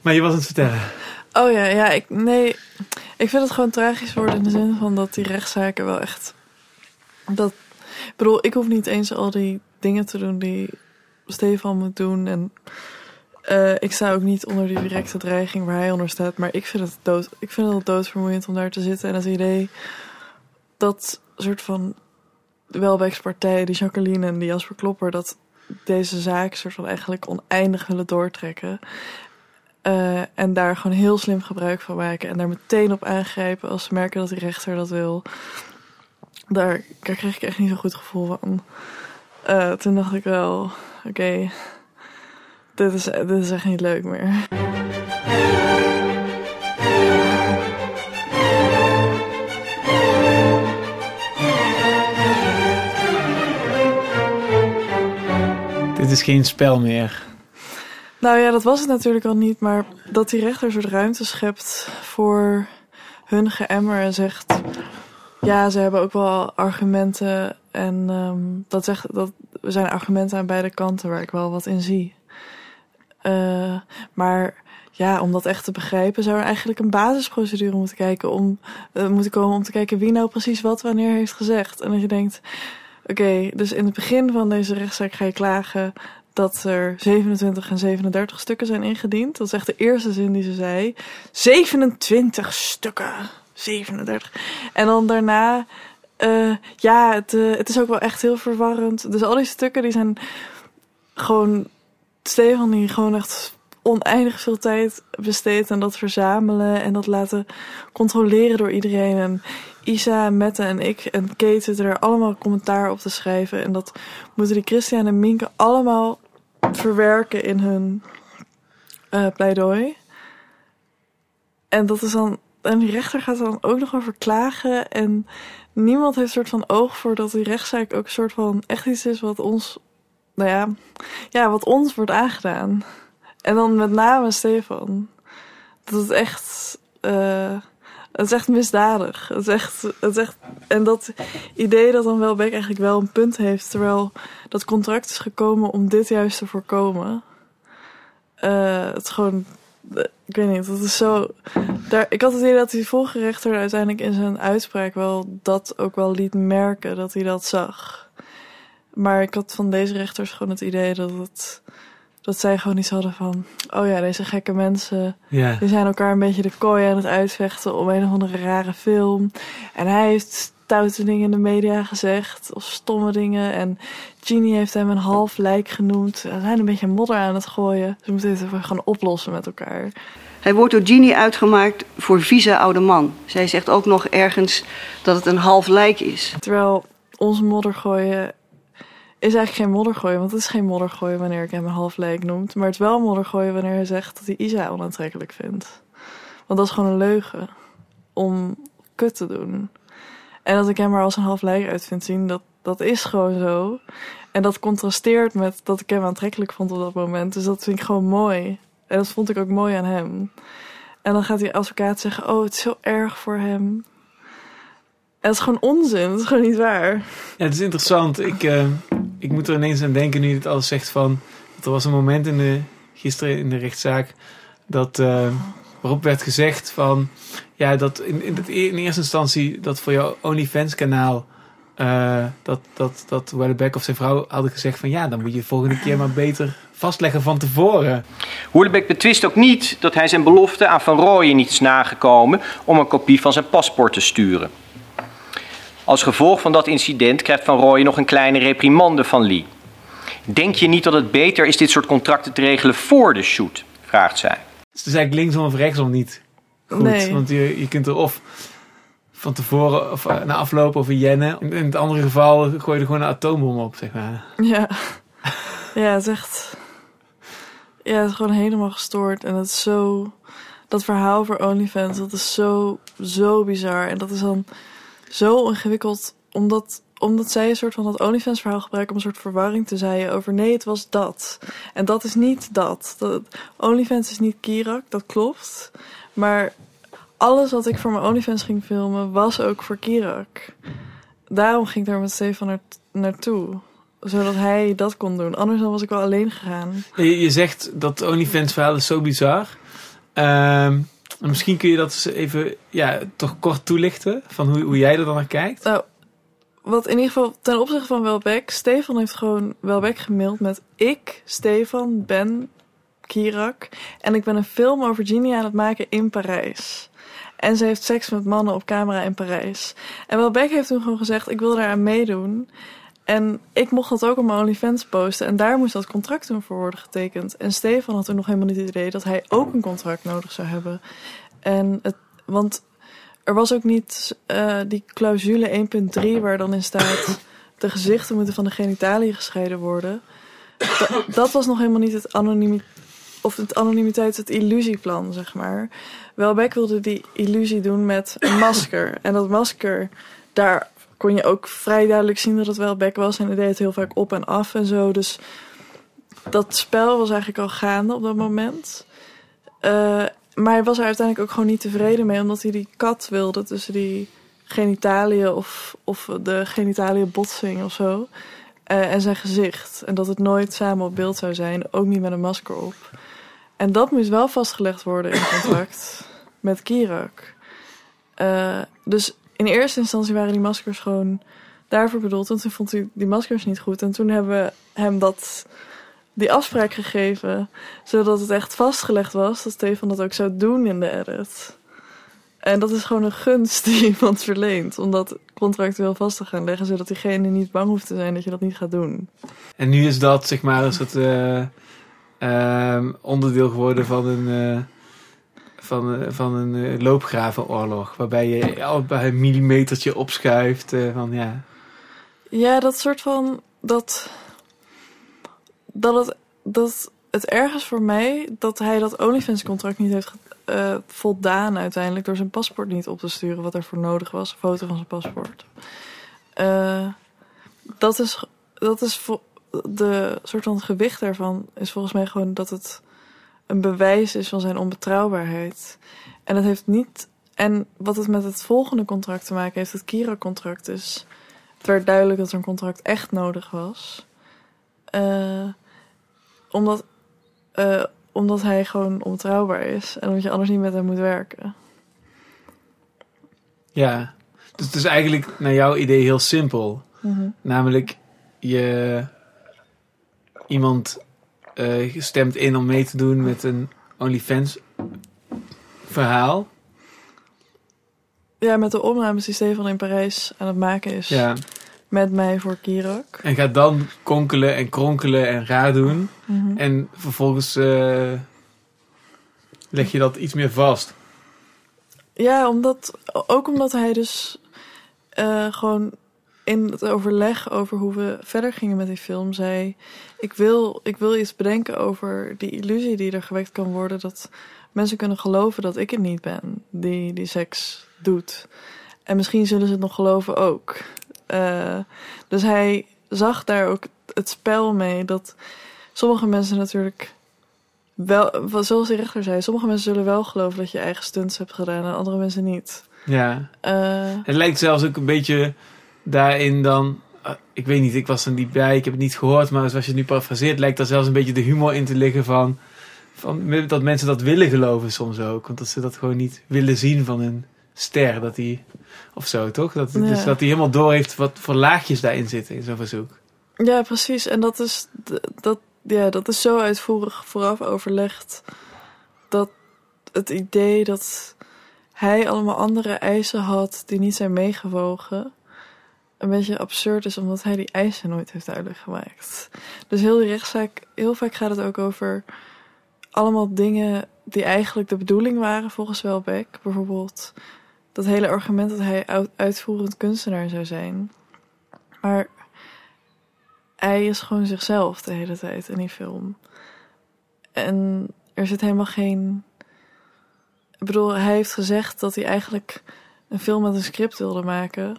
Maar je was het vertellen. Oh ja, ja, ik, nee. Ik vind het gewoon tragisch worden in de zin van dat die rechtszaken wel echt. Dat, ik bedoel, ik hoef niet eens al die dingen te doen die Stefan moet doen. En uh, ik sta ook niet onder die directe dreiging waar hij onder staat. Maar ik vind het, dood, ik vind het doodvermoeiend om daar te zitten. En het idee dat soort van Welbecks partij, die Jacqueline en die Jasper Klopper, dat deze zaak soort van eigenlijk oneindig willen doortrekken. Uh, en daar gewoon heel slim gebruik van maken. En daar meteen op aangrijpen als ze merken dat die rechter dat wil. Daar, daar kreeg ik echt niet zo'n goed gevoel van. Uh, toen dacht ik wel, oké, dit, is, dit is echt niet leuk meer. Dit is geen spel meer. Nou ja, dat was het natuurlijk al niet. Maar dat die rechter soort ruimte schept voor hun geëmmer en zegt... Ja, ze hebben ook wel argumenten. En um, dat zegt, dat zijn argumenten aan beide kanten waar ik wel wat in zie. Uh, maar ja, om dat echt te begrijpen, zou er eigenlijk een basisprocedure moeten kijken om uh, moeten komen om te kijken wie nou precies wat wanneer heeft gezegd. En dat je denkt, oké, dus in het begin van deze rechtszaak ga je klagen dat er 27 en 37 stukken zijn ingediend. Dat is echt de eerste zin die ze zei. 27 stukken. 37. En dan daarna, uh, ja, het, uh, het is ook wel echt heel verwarrend. Dus al die stukken die zijn gewoon, Stefan die gewoon echt oneindig veel tijd besteedt aan dat verzamelen en dat laten controleren door iedereen. En Isa, Mette en ik en Kate zitten er allemaal commentaar op te schrijven. En dat moeten die Christian en Minke allemaal verwerken in hun uh, pleidooi. En dat is dan. En die rechter gaat dan ook nog over klagen. En niemand heeft soort van oog voor dat die rechtszaak ook een soort van echt iets is wat ons. Nou ja, ja, wat ons wordt aangedaan. En dan met name Stefan. Dat het echt. Uh, het is echt misdadig. Het is echt, het is echt, en dat idee dat dan Welbeck eigenlijk wel een punt heeft, terwijl dat contract is gekomen om dit juist te voorkomen. Uh, het is gewoon, ik weet niet, dat is zo. Ik had het idee dat die volgerechter uiteindelijk in zijn uitspraak wel dat ook wel liet merken dat hij dat zag. Maar ik had van deze rechters gewoon het idee dat het dat zij gewoon iets hadden van... oh ja, deze gekke mensen... Ja. die zijn elkaar een beetje de kooi aan het uitvechten... om een of andere rare film. En hij heeft stoute dingen in de media gezegd... of stomme dingen. En Genie heeft hem een half lijk genoemd. Ze zijn een beetje modder aan het gooien. Ze moeten het even gaan oplossen met elkaar. Hij wordt door Genie uitgemaakt voor vieze oude man. Zij zegt ook nog ergens dat het een half lijk is. Terwijl ons modder gooien is eigenlijk geen moddergooien. Want het is geen moddergooien wanneer ik hem een half noemt. Maar het is wel moddergooien wanneer hij zegt dat hij Isa onaantrekkelijk vindt. Want dat is gewoon een leugen. Om kut te doen. En dat ik hem maar als een half lijk uit vind zien, dat, dat is gewoon zo. En dat contrasteert met dat ik hem aantrekkelijk vond op dat moment. Dus dat vind ik gewoon mooi. En dat vond ik ook mooi aan hem. En dan gaat die advocaat zeggen: Oh, het is zo erg voor hem. En dat is gewoon onzin. Dat is gewoon niet waar. Ja, het is interessant. Ik, uh, ik moet er ineens aan denken nu je het alles zegt van... Dat er was een moment in de, gisteren in de rechtszaak... Dat, uh, waarop werd gezegd van... Ja, dat in, in, in eerste instantie dat voor jouw OnlyFans kanaal... Uh, dat, dat, dat Wellebeck of zijn vrouw hadden gezegd van... Ja, dan moet je volgende keer maar beter vastleggen van tevoren. Hoerlebeck betwist ook niet dat hij zijn belofte aan Van Rooyen niet is nagekomen... om een kopie van zijn paspoort te sturen. Als gevolg van dat incident krijgt Van Rooyen nog een kleine reprimande van Lee. Denk je niet dat het beter is dit soort contracten te regelen voor de shoot? vraagt zij. Dus het is eigenlijk linksom of rechtsom niet goed. Nee. Want je, je kunt er of van tevoren of na afloop of jennen. In het andere geval gooi je er gewoon een atoombom op, zeg maar. Ja, ja het is echt... Ja, het is gewoon helemaal gestoord. En dat is zo... Dat verhaal voor OnlyFans, dat is zo, zo bizar. En dat is dan zo ingewikkeld, omdat, omdat zij een soort van dat OnlyFans verhaal gebruiken om een soort verwarring te zaaien over nee, het was dat. En dat is niet dat. dat OnlyFans is niet Kirak, dat klopt. Maar alles wat ik voor mijn OnlyFans ging filmen, was ook voor Kirak. Daarom ging ik daar met Stefan naar, naartoe. Zodat hij dat kon doen. Anders dan was ik wel alleen gegaan. Je, je zegt dat OnlyFans verhaal is zo bizar. Ehm, misschien kun je dat even ja, toch kort toelichten. Van hoe, hoe jij er dan naar kijkt. Nou, wat in ieder geval ten opzichte van Welbeck... Stefan heeft gewoon Welbeck gemaild met... Ik, Stefan, ben Kirak. En ik ben een film over Genie aan het maken in Parijs. En ze heeft seks met mannen op camera in Parijs. En Welbeck heeft toen gewoon gezegd... Ik wil daaraan meedoen. En ik mocht dat ook op mijn OnlyFans posten. En daar moest dat contract toen voor worden getekend. En Stefan had toen nog helemaal niet het idee dat hij ook een contract nodig zou hebben. En het, want er was ook niet uh, die clausule 1.3 waar dan in staat... de gezichten moeten van de genitaliën gescheiden worden. Dat, dat was nog helemaal niet het anonimiteit of het anonimiteit, het illusieplan, zeg maar. Welbeck wilde die illusie doen met een masker. En dat masker, daar kon je ook vrij duidelijk zien dat het Welbeck was. En hij deed het heel vaak op en af en zo. Dus dat spel was eigenlijk al gaande op dat moment. Uh, maar hij was er uiteindelijk ook gewoon niet tevreden mee, omdat hij die kat wilde tussen die genitaliën of, of de genitaliën botsing of zo. Uh, en zijn gezicht. En dat het nooit samen op beeld zou zijn, ook niet met een masker op. En dat moest wel vastgelegd worden in contract met Kirak. Uh, dus in eerste instantie waren die maskers gewoon daarvoor bedoeld. En toen vond hij die maskers niet goed. En toen hebben we hem dat, die afspraak gegeven. Zodat het echt vastgelegd was dat Stefan dat ook zou doen in de edit. En dat is gewoon een gunst die iemand verleent. Om dat contractueel vast te gaan leggen. Zodat diegene niet bang hoeft te zijn dat je dat niet gaat doen. En nu is dat zeg maar een soort uh, uh, onderdeel geworden van een... Uh van, van een uh, loopgravenoorlog. Waarbij je al bij een millimetertje opschuift. Uh, van, ja. ja, dat soort van. Dat, dat, het, dat het ergens voor mij dat hij dat OnlyFans-contract niet heeft voldaan uiteindelijk. door zijn paspoort niet op te sturen wat er voor nodig was. Een foto van zijn paspoort. dat is. Dat is de soort van gewicht daarvan is volgens mij gewoon dat het een bewijs is van zijn onbetrouwbaarheid. En het heeft niet. En wat het met het volgende contract te maken heeft, het Kira-contract, is. Het werd duidelijk dat er een contract echt nodig was. Uh, omdat, uh, omdat hij gewoon onbetrouwbaar is. En omdat je anders niet met hem moet werken. Ja, dus het is eigenlijk naar jouw idee heel simpel. Mm -hmm. Namelijk, je iemand stemt in om mee te doen met een OnlyFans verhaal. Ja, met de opnames die Stefan in Parijs aan het maken is. Ja. Met mij voor Kirak. En gaat dan konkelen en kronkelen en raar doen. Mm -hmm. En vervolgens uh, leg je dat iets meer vast. Ja, omdat, ook omdat hij dus uh, gewoon in het overleg over hoe we verder gingen met die film zei: ik wil, ik wil iets bedenken over die illusie die er gewekt kan worden dat mensen kunnen geloven dat ik het niet ben die die seks doet. En misschien zullen ze het nog geloven ook. Uh, dus hij zag daar ook het spel mee dat sommige mensen natuurlijk wel, zoals de rechter zei, sommige mensen zullen wel geloven dat je eigen stunts hebt gedaan en andere mensen niet. Ja. Uh, het lijkt zelfs ook een beetje daarin dan. Uh, ik weet niet, ik was er niet bij, ik heb het niet gehoord, maar zoals je het nu parafraseert, lijkt daar zelfs een beetje de humor in te liggen van, van. dat mensen dat willen geloven soms ook. Want dat ze dat gewoon niet willen zien van een ster. Dat die, of zo toch? Dat, ja. Dus dat hij helemaal door heeft wat voor laagjes daarin zitten in zo'n verzoek. Ja, precies. En dat is, dat, ja, dat is zo uitvoerig vooraf overlegd. Dat het idee dat hij allemaal andere eisen had die niet zijn meegewogen een beetje absurd is, omdat hij die eisen nooit heeft duidelijk gemaakt. Dus heel die rechtszaak, heel vaak gaat het ook over allemaal dingen die eigenlijk de bedoeling waren volgens Welbeck. Bijvoorbeeld dat hele argument dat hij uitvoerend kunstenaar zou zijn. Maar hij is gewoon zichzelf de hele tijd in die film. En er zit helemaal geen. Ik bedoel, hij heeft gezegd dat hij eigenlijk een film met een script wilde maken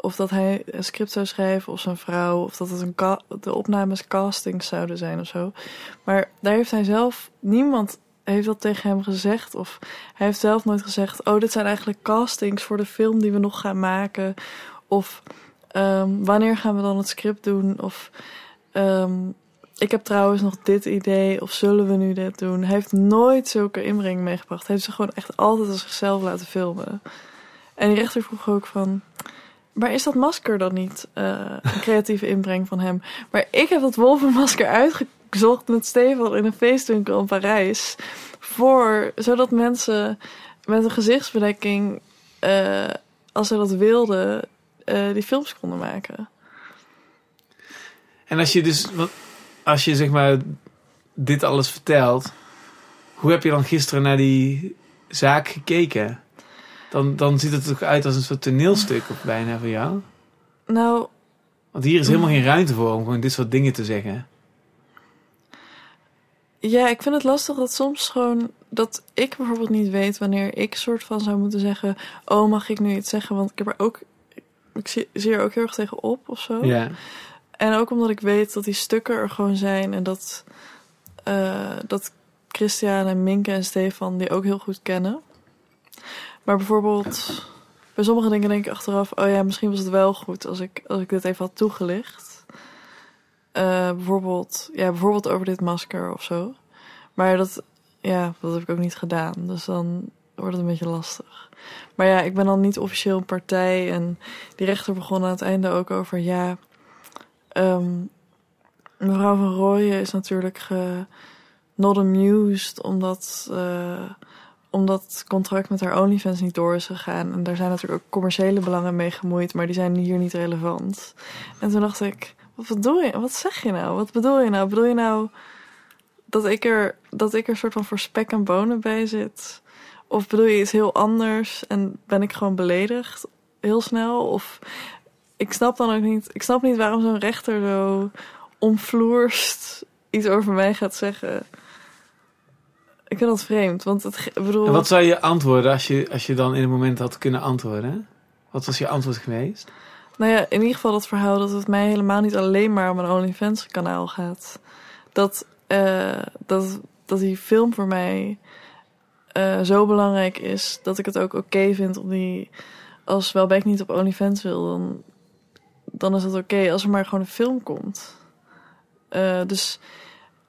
of dat hij een script zou schrijven of zijn vrouw, of dat het een de opnames castings zouden zijn of zo. Maar daar heeft hij zelf, niemand heeft dat tegen hem gezegd. Of hij heeft zelf nooit gezegd: Oh, dit zijn eigenlijk castings voor de film die we nog gaan maken. Of um, wanneer gaan we dan het script doen? Of um, ik heb trouwens nog dit idee, of zullen we nu dit doen? Hij heeft nooit zulke inbreng meegebracht. Hij heeft zich gewoon echt altijd als zichzelf laten filmen. En die rechter vroeg ook van... Maar is dat masker dan niet eh, een creatieve inbreng van hem? Maar ik heb dat wolvenmasker uitgezocht met Stefan in een feestwinkel in Parijs. Voor, zodat mensen met een gezichtsbedekking, eh, als ze dat wilden, eh, die films konden maken. En als je dus, als je zeg maar dit alles vertelt, hoe heb je dan gisteren naar die zaak gekeken? Dan, dan ziet het er toch uit als een soort toneelstuk of bijna voor jou? Nou, Want hier is helemaal geen ruimte voor om gewoon dit soort dingen te zeggen. Ja, ik vind het lastig dat soms gewoon dat ik bijvoorbeeld niet weet wanneer ik soort van zou moeten zeggen: Oh, mag ik nu iets zeggen? Want ik heb er ook. Ik zie, zie er ook heel erg tegen op of zo. Ja. En ook omdat ik weet dat die stukken er gewoon zijn en dat, eh, dat Christian en Minke en Stefan die ook heel goed kennen. Maar bijvoorbeeld, bij sommige dingen denk ik achteraf: Oh ja, misschien was het wel goed als ik, als ik dit even had toegelicht. Eh, bijvoorbeeld, ja, bijvoorbeeld over dit masker of zo. Maar dat, ja, dat heb ik ook niet gedaan. Dus dan wordt het een beetje lastig. Maar ja, ik ben dan niet officieel een partij. En die rechter begon aan het einde ook over, ja, ehm, mevrouw van Rooyen is natuurlijk not amused omdat, eh, omdat het contract met haar OnlyFans niet door is gegaan. En daar zijn natuurlijk ook commerciële belangen mee gemoeid, maar die zijn hier niet relevant. En toen dacht ik, wat bedoel je? Wat zeg je nou? Wat bedoel je nou? Bedoel je nou dat ik er, dat ik er soort van voor spek en bonen bij zit? Of bedoel je iets heel anders en ben ik gewoon beledigd heel snel? Of ik snap dan ook niet, ik snap niet waarom zo'n rechter zo omvloerst iets over mij gaat zeggen. Ik vind dat vreemd, want het, bedoel... En wat zou je antwoorden als je, als je dan in het moment had kunnen antwoorden? Wat was je antwoord geweest? Nou ja, in ieder geval dat verhaal dat het mij helemaal niet alleen maar om een OnlyFans kanaal gaat. Dat, eh, dat, dat die film voor mij eh, zo belangrijk is dat ik het ook oké vind om die... Als Welbeck niet op OnlyFans wil, dan, dan is dat oké als er maar gewoon een film komt. Eh, dus,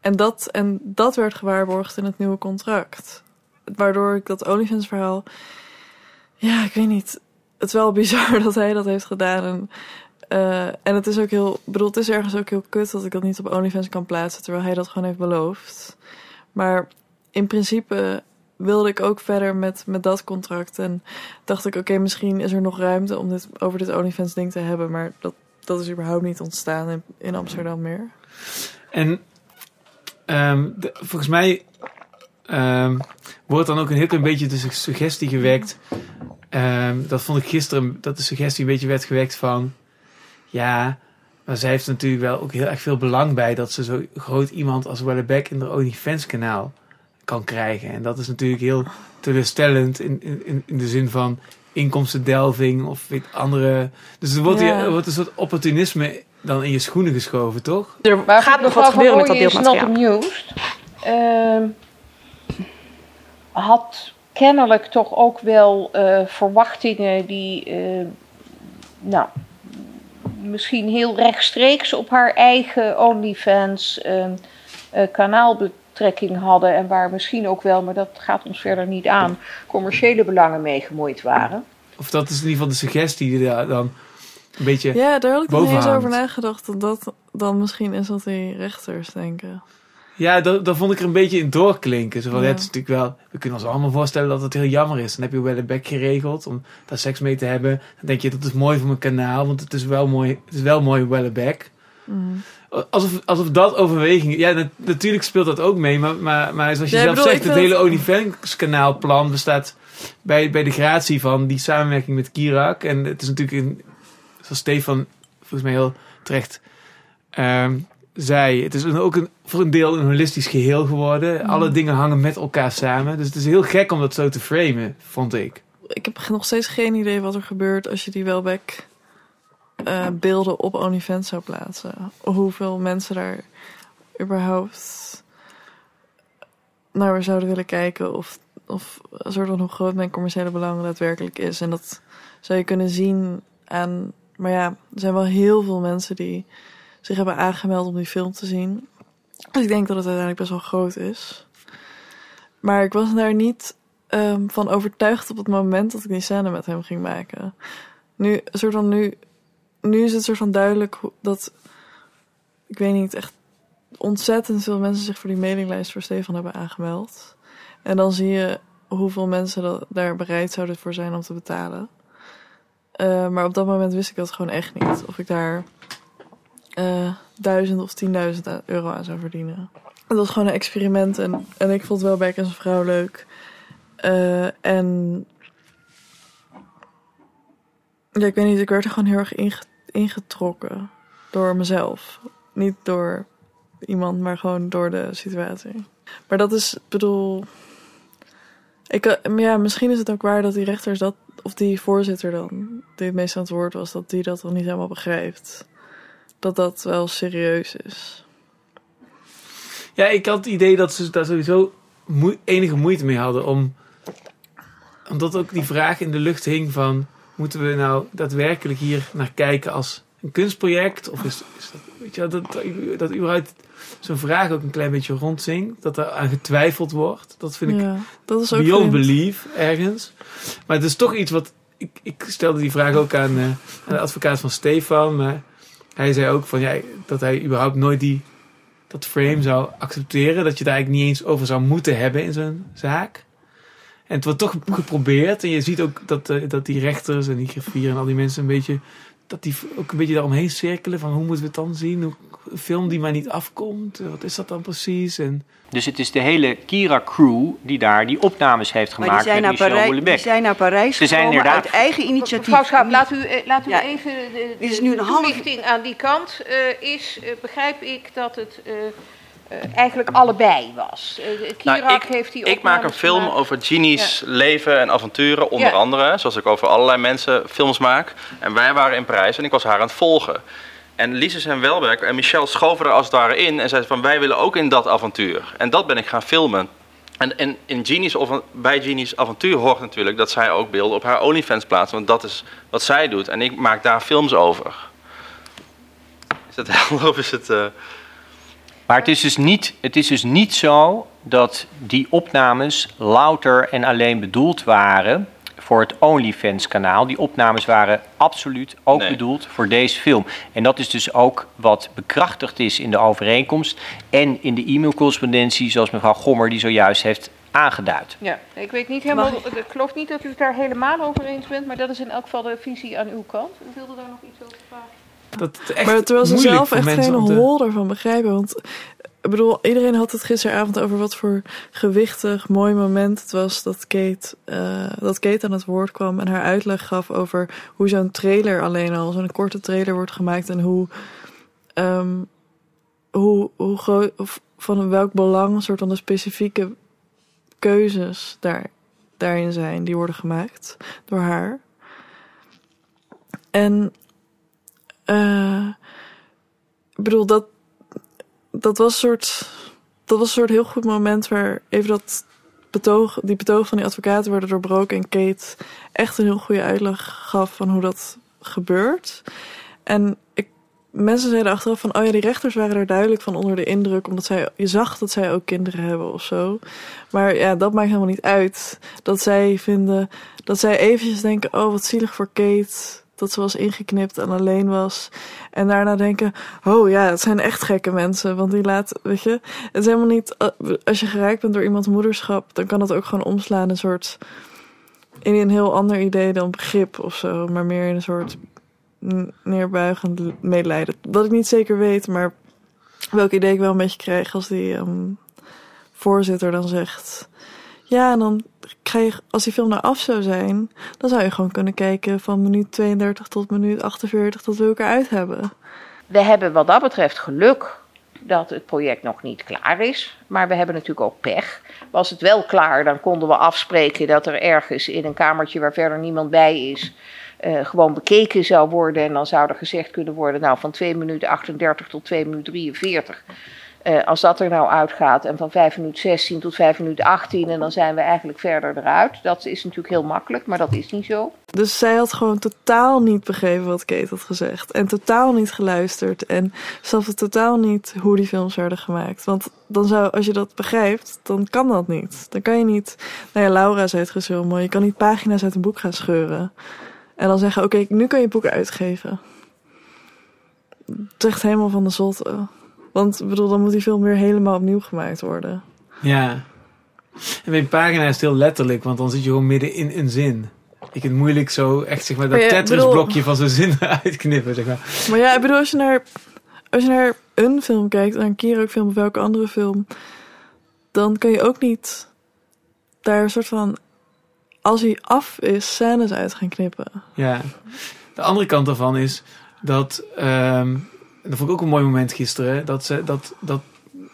en, dat, en dat werd gewaarborgd in het nieuwe contract. Waardoor ik dat OnlyFans verhaal... Ja, ik weet niet het is wel bizar dat hij dat heeft gedaan. En, eh, en het is ook heel, bedoel, het is ergens ook heel kut dat ik dat niet op OnlyFans kan plaatsen, terwijl hij dat gewoon heeft beloofd. Maar in principe wilde ik ook verder met, met dat contract. En dacht ik, oké, misschien is er nog ruimte om dit, over dit OnlyFans ding te hebben. Maar dat, dat is überhaupt niet ontstaan in, in Amsterdam meer. En ehm, de- volgens mij ehm, wordt dan ook een heel klein beetje de su- suggestie gewekt. Ehm, dat vond ik gisteren, dat de suggestie een beetje werd gewekt van... Ja, maar zij heeft natuurlijk wel ook heel erg veel belang bij... dat ze zo groot iemand als Wellebeck in haar OnlyFans kanaal kan krijgen. En dat is natuurlijk heel teleurstellend in, in, in de zin van inkomstendelving of weet, andere... Dus er wordt, Ja. hier, er wordt een soort opportunisme dan in je schoenen geschoven, toch? Er Maar gaat nog wat gebeuren met dat is not amused. Ehm, had kennelijk toch ook wel eh, verwachtingen die, eh, nou, misschien heel rechtstreeks op haar eigen OnlyFans ehm, eh, kanaalbetrekking hadden. En waar misschien ook wel, maar dat gaat ons verder niet aan, commerciële belangen mee gemoeid waren. Of dat is in ieder geval de suggestie die daar dan een beetje... Ja, daar had ik nog niet eens over nagedacht. Dat dat dan misschien is wat die rechters denken. Ja, daar, daar vond ik er een beetje in doorklinken. Zo van, Ja. Het is natuurlijk wel... We kunnen ons allemaal voorstellen dat het heel jammer is. Dan heb je wel een bek geregeld om daar seks mee te hebben. Dan denk je, dat is mooi voor mijn kanaal. Want het is wel mooi, het is wel mooi Welleback. Mm. Alsof, alsof dat overweging... Ja, nat- natuurlijk speelt dat ook mee. Maar, maar, maar zoals je Ja, zelf bedoel, zegt, het hele het- OnlyFans kanaalplan bestaat bij, bij de gratie van die samenwerking met Kirak. En het is natuurlijk, een, zoals Stefan volgens mij heel terecht ehm, zei, het is ook een, voor een deel een holistisch geheel geworden. Mm. Alle dingen hangen met elkaar samen. Dus het is heel gek om dat zo te framen, vond ik. ik heb nog steeds geen idee wat er gebeurt als je die Welbeck eh, beelden op OnlyFans zou plaatsen. Hoeveel mensen daar überhaupt naar zouden willen kijken. Of, of een soort van hoe groot mijn commerciële belang daadwerkelijk is. En dat zou je kunnen zien aan... Maar ja, er zijn wel heel veel mensen die zich hebben aangemeld om die film te zien. Dus ik denk dat het uiteindelijk best wel groot is. Maar ik was daar niet ehm, van overtuigd op het moment dat ik die scène met hem ging maken. Nu, soort van nu, nu is het soort van duidelijk dat, ik weet niet, echt ontzettend veel mensen zich voor die mailinglijst voor Stefan hebben aangemeld. En dan zie je hoeveel mensen daar bereid zouden voor zijn om te betalen. Eh, maar op dat moment wist ik dat gewoon echt niet. Of ik daar eh, duizend of tienduizend euro aan zou verdienen. Het was gewoon een experiment en, en ik vond wel Beck en vrouw leuk. Eh, en ja, ik weet niet, ik werd er gewoon heel erg inge- ingetrokken door mezelf. Niet door iemand, maar gewoon door de situatie. Maar dat is, bedoel. Ik, ja, misschien is het ook waar dat die rechters dat, of die voorzitter dan, die het meest aan het woord was, dat die dat dan niet helemaal begrijpt. Dat dat wel serieus is. Ja, ik had het idee dat ze daar sowieso enige moeite mee hadden om... Omdat ook die vraag in de lucht hing van... Moeten we nou daadwerkelijk hier naar kijken als een kunstproject? Of is, is dat, weet je, dat, dat, überhaupt zo'n vraag ook een klein beetje rondzingt? Dat er aan getwijfeld wordt? Dat vind ik Ja, dat is ook beyond belief ergens. Maar het is toch iets wat... Ik, ik stelde die vraag ook aan, eh, aan de advocaat van Stefan. Maar hij zei ook van, ja, dat hij überhaupt nooit die, dat frame zou accepteren. Dat je daar eigenlijk niet eens over zou moeten hebben in zo'n zaak. En het wordt toch geprobeerd. En je ziet ook dat, eh, dat die rechters en die griffier en al die mensen een beetje... Dat die ook een beetje daaromheen cirkelen van hoe moeten we het dan zien? Hoe, een film die maar niet afkomt, eh, wat is dat dan precies? En Dus het is de hele Kira-crew die daar die opnames heeft Maar gemaakt die zijn, met naar Michel die zijn naar Parijs Ze zijn gekomen inderdaad- uit eigen initiatief. Mevrouw Schaap, laat u, eh, laat u Ja. even de, Dit is de nu een half- toelichting aan die kant eh, is, begrijp ik dat het eigenlijk allebei was. Eh, de- Nou, Kirak ik, heeft die ik maak een film gemaakt. over Jeannie's leven en avonturen, onder Ja. andere. Zoals ik over allerlei mensen films maak. En wij waren in Parijs en ik was haar aan het volgen. En Lises en Welberg en Michel schoven er als het ware in en zeiden van wij willen ook in dat avontuur. En dat ben ik gaan filmen. En, en in Jeannie's, of bij Jeannie's avontuur hoort natuurlijk dat zij ook beelden op haar OnlyFans plaatst. Want dat is wat zij doet. En ik maak daar films over. Is dat helder of is het... eh, Maar het is, dus niet, het is dus niet zo dat die opnames louter en alleen bedoeld waren voor het OnlyFans-kanaal. Die opnames waren absoluut ook Nee. bedoeld voor deze film. En dat is dus ook wat bekrachtigd is in de overeenkomst en in de e-mailcorrespondentie, zoals mevrouw Gommer die zojuist heeft aangeduid. Ja, ik weet niet helemaal, ik geloof niet dat u het daar helemaal over eens bent, maar dat is in elk geval de visie aan uw kant. U wilde daar nog iets over vragen? Dat het echt Maar terwijl ze zelf echt geen om te- hol ervan begrijpen. Want ik bedoel, iedereen had het gisteravond over wat voor gewichtig, mooi moment het was dat Kate, eh, dat Kate aan het woord kwam en haar uitleg gaf over hoe zo'n trailer alleen al, zo'n korte trailer wordt gemaakt en hoe, ehm, hoe, hoe groot, of van welk belang een soort van de specifieke keuzes daar, daarin zijn die worden gemaakt door haar. En eh, ik bedoel, dat, dat was een soort. Dat was een soort heel goed moment waar even dat betoog, die betoog van die advocaten werden doorbroken en Kate echt een heel goede uitleg gaf van hoe dat gebeurt. En ik, mensen zeiden achteraf van, oh ja, die rechters waren er duidelijk van onder de indruk, omdat zij, je zag dat zij ook kinderen hebben of zo. Maar ja, dat maakt helemaal niet uit. Dat zij vinden, dat zij eventjes denken, oh wat zielig voor Kate, dat ze was ingeknipt en alleen was. En daarna denken, oh ja, het zijn echt gekke mensen. Want die laat, weet je, het is helemaal niet, eh, als je geraakt bent door iemands moederschap, dan kan dat ook gewoon omslaan een soort, in een heel ander idee dan begrip of zo. Maar meer in een soort neerbuigend medelijden. Wat ik niet zeker weet, maar welk idee ik wel een beetje krijg als die ehm, voorzitter dan zegt... Ja, en dan krijg je, als die film nou af zou zijn, dan zou je gewoon kunnen kijken van minuut 32 tot minuut 48 tot we elkaar uit hebben. We hebben wat dat betreft geluk dat het project nog niet klaar is. Maar we hebben natuurlijk ook pech. Was het wel klaar, dan konden we afspreken dat er ergens in een kamertje waar verder niemand bij is. eh, gewoon bekeken zou worden. En dan zou er gezegd kunnen worden: Nou, van 2 minuten 38 tot 2 minuten 43. Eh, als dat er nou uitgaat en van 5 minuten 16 tot 5 minuten 18 en dan zijn we eigenlijk verder eruit. Dat is natuurlijk heel makkelijk, maar dat is niet zo. Dus zij had gewoon totaal niet begrepen wat Kate had gezegd. En totaal niet geluisterd. En snapte totaal niet hoe die films werden gemaakt. Want dan zou, als je dat begrijpt, dan kan dat niet. Dan kan je niet, nou ja, Laura zei het heel mooi. Je kan niet pagina's uit een boek gaan scheuren. En dan zeggen, oké, nu kan je boek uitgeven. Het is echt helemaal van de zotte. Want ik bedoel, dan moet die film weer helemaal opnieuw gemaakt worden. Ja. En bij een pagina is heel letterlijk, want dan zit je gewoon midden in een zin. Ik vind het moeilijk zo echt zeg maar dat Maar ja, Tetris blokje van zo'n zin uitknippen zeg maar. Maar ja, ik bedoel, als je naar, als je naar een film kijkt, naar een Kiro film of welke andere film, dan kun je ook niet daar een soort van, als hij af is, scènes uit gaan knippen. Ja. De andere kant daarvan is dat, ehm, dat vond ik ook een mooi moment gisteren, dat, ze, dat, dat,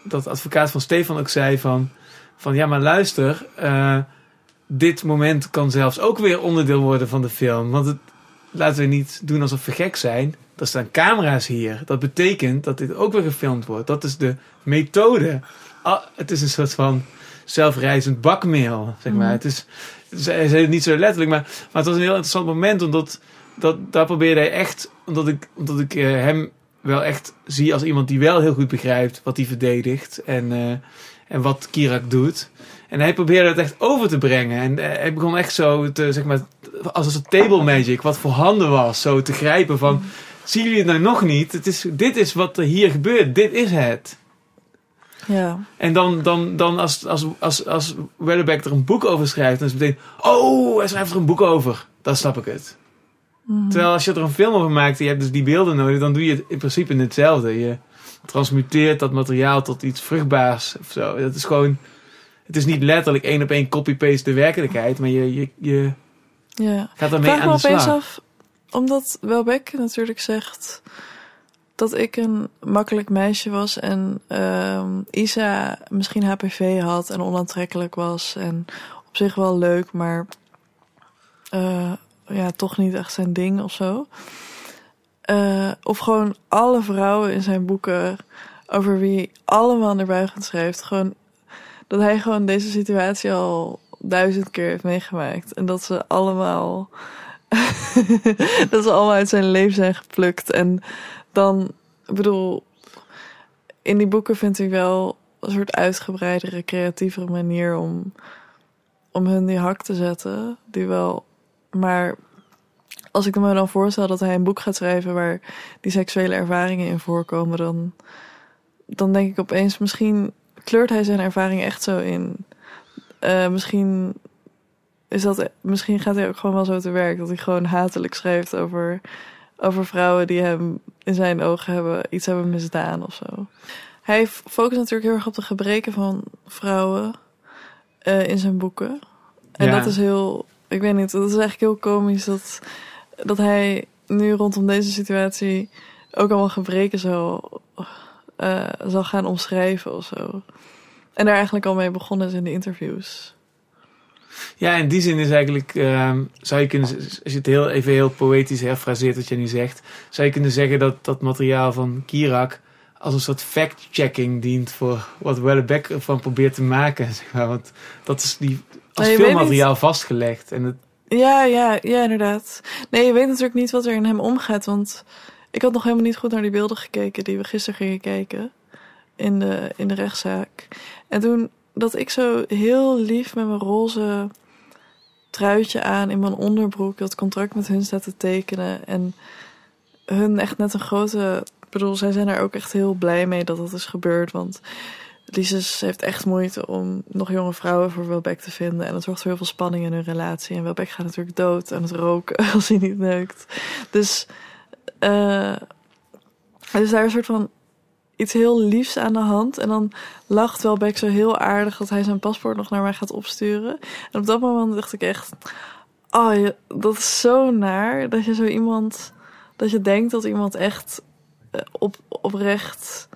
dat advocaat van Stefan ook zei van, van ja maar luister, eh, dit moment kan zelfs ook weer onderdeel worden van de film. Want het, laten we niet doen alsof we gek zijn. Er staan camera's hier. Dat betekent dat dit ook weer gefilmd wordt. Dat is de methode. Ah, het is een soort van zelfreizend bakmeel, zeg maar. Mhm. Het is, zei het niet zo letterlijk, maar, maar het was een heel interessant moment, omdat dat, daar probeerde hij echt, omdat ik, omdat ik eh, hem wel echt zie als iemand die wel heel goed begrijpt wat hij verdedigt en, eh, en wat Kirak doet. En hij probeerde het echt over te brengen. En eh, hij begon echt zo te, zeg maar, als een soort table magic, wat voor handen was, zo te grijpen van, zien jullie het nou nog niet? Het is, dit is wat er hier gebeurt, dit is het. Ja. En dan, dan, dan als, als, als, als Wellebeck er een boek over schrijft, dan is het meteen, oh, hij schrijft er een boek over. Dan snap ik het. Mhm. Terwijl als je er een film over maakt en je hebt dus die beelden nodig, dan doe je het in principe hetzelfde. Je transmuteert dat materiaal tot iets vruchtbaars of zo. Dat is gewoon, het is niet letterlijk één op één copy-paste de werkelijkheid, maar je, je, je Ja. gaat Ik daarmee me aan de opeens slag. af, omdat Welbeck natuurlijk zegt dat ik een makkelijk meisje was en ehm, Isa misschien HPV had en onaantrekkelijk was en op zich wel leuk, maar eh, ja, toch niet echt zijn ding of zo. Eh, of gewoon alle vrouwen in zijn boeken over wie allemaal naar buiten schrijft, gewoon dat hij gewoon deze situatie al duizend keer heeft meegemaakt en dat ze allemaal dat ze allemaal uit zijn leven zijn geplukt. En dan, ik bedoel, in die boeken vind ik wel een soort uitgebreidere, creatievere manier om, om hun die hak te zetten. Die wel, maar als ik me dan voorstel dat hij een boek gaat schrijven waar die seksuele ervaringen in voorkomen, dan, dan denk ik opeens, misschien kleurt hij zijn ervaring echt zo in. Eh, misschien is dat, misschien gaat hij ook gewoon wel zo te werk. Dat hij gewoon hatelijk schrijft over, over vrouwen die hem in zijn ogen hebben, iets hebben misdaan of zo. Hij focust natuurlijk heel erg op de gebreken van vrouwen eh, in zijn boeken. En Ja. dat is heel, ik weet niet, dat is eigenlijk heel komisch dat, dat hij nu rondom deze situatie ook allemaal gebreken zal, eh, zal gaan omschrijven of zo. En daar eigenlijk al mee begonnen is in de interviews. Ja, in die zin is eigenlijk, ehm, zou je kunnen, als je het heel, even heel poëtisch herfraseert wat je nu zegt, zou je kunnen zeggen dat dat materiaal van Kirak als een soort fact-checking dient voor wat Wellebeck ervan probeert te maken. Want dat is die, als Nou, weet filmmateriaal vastgelegd. En het, Ja, ja, ja, inderdaad. Nee, je weet natuurlijk niet wat er in hem omgaat. Want ik had nog helemaal niet goed naar die beelden gekeken die we gisteren gingen kijken. In de, in de rechtszaak. En toen dat ik zo heel lief met mijn roze truitje aan in mijn onderbroek dat contract met hun staat te tekenen. En hun echt net een grote. Ik bedoel, zij zijn er ook echt heel blij mee dat dat is gebeurd. Want Lises heeft echt moeite om nog jonge vrouwen voor Welbeck te vinden. En dat zorgt voor heel veel spanning in hun relatie. En Welbeck gaat natuurlijk dood aan het roken als hij niet neukt. Dus, dus daar is een soort van iets heel liefs aan de hand. En dan lacht Welbeck zo heel aardig dat hij zijn paspoort nog naar mij gaat opsturen. En op dat moment dacht ik echt... Oh, dat is zo naar dat je zo iemand... Dat je denkt dat iemand echt eh, op, oprecht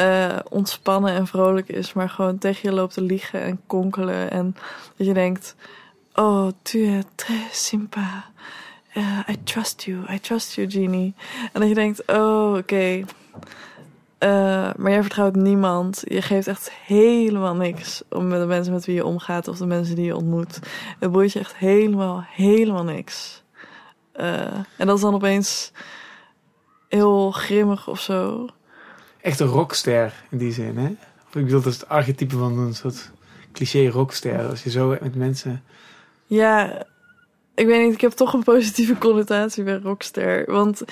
eh, ontspannen en vrolijk is, maar gewoon tegen je loopt te liegen en konkelen. En dat je denkt: Oh, tu es très sympa. Eh, I trust you, I trust you, Genie. En dat je denkt: Oh, oké. Eh, maar jij vertrouwt niemand. Je geeft echt helemaal niks om met de mensen met wie je omgaat of de mensen die je ontmoet. Het boeit je echt helemaal, helemaal niks. En dat is dan opeens heel grimmig of zo. Echt een rockster in die zin, hè? Of ik bedoel, dat is het archetype van een soort cliché rockster. Als je zo met mensen... Ja, ik weet niet. Ik heb toch een positieve connotatie bij rockster. Want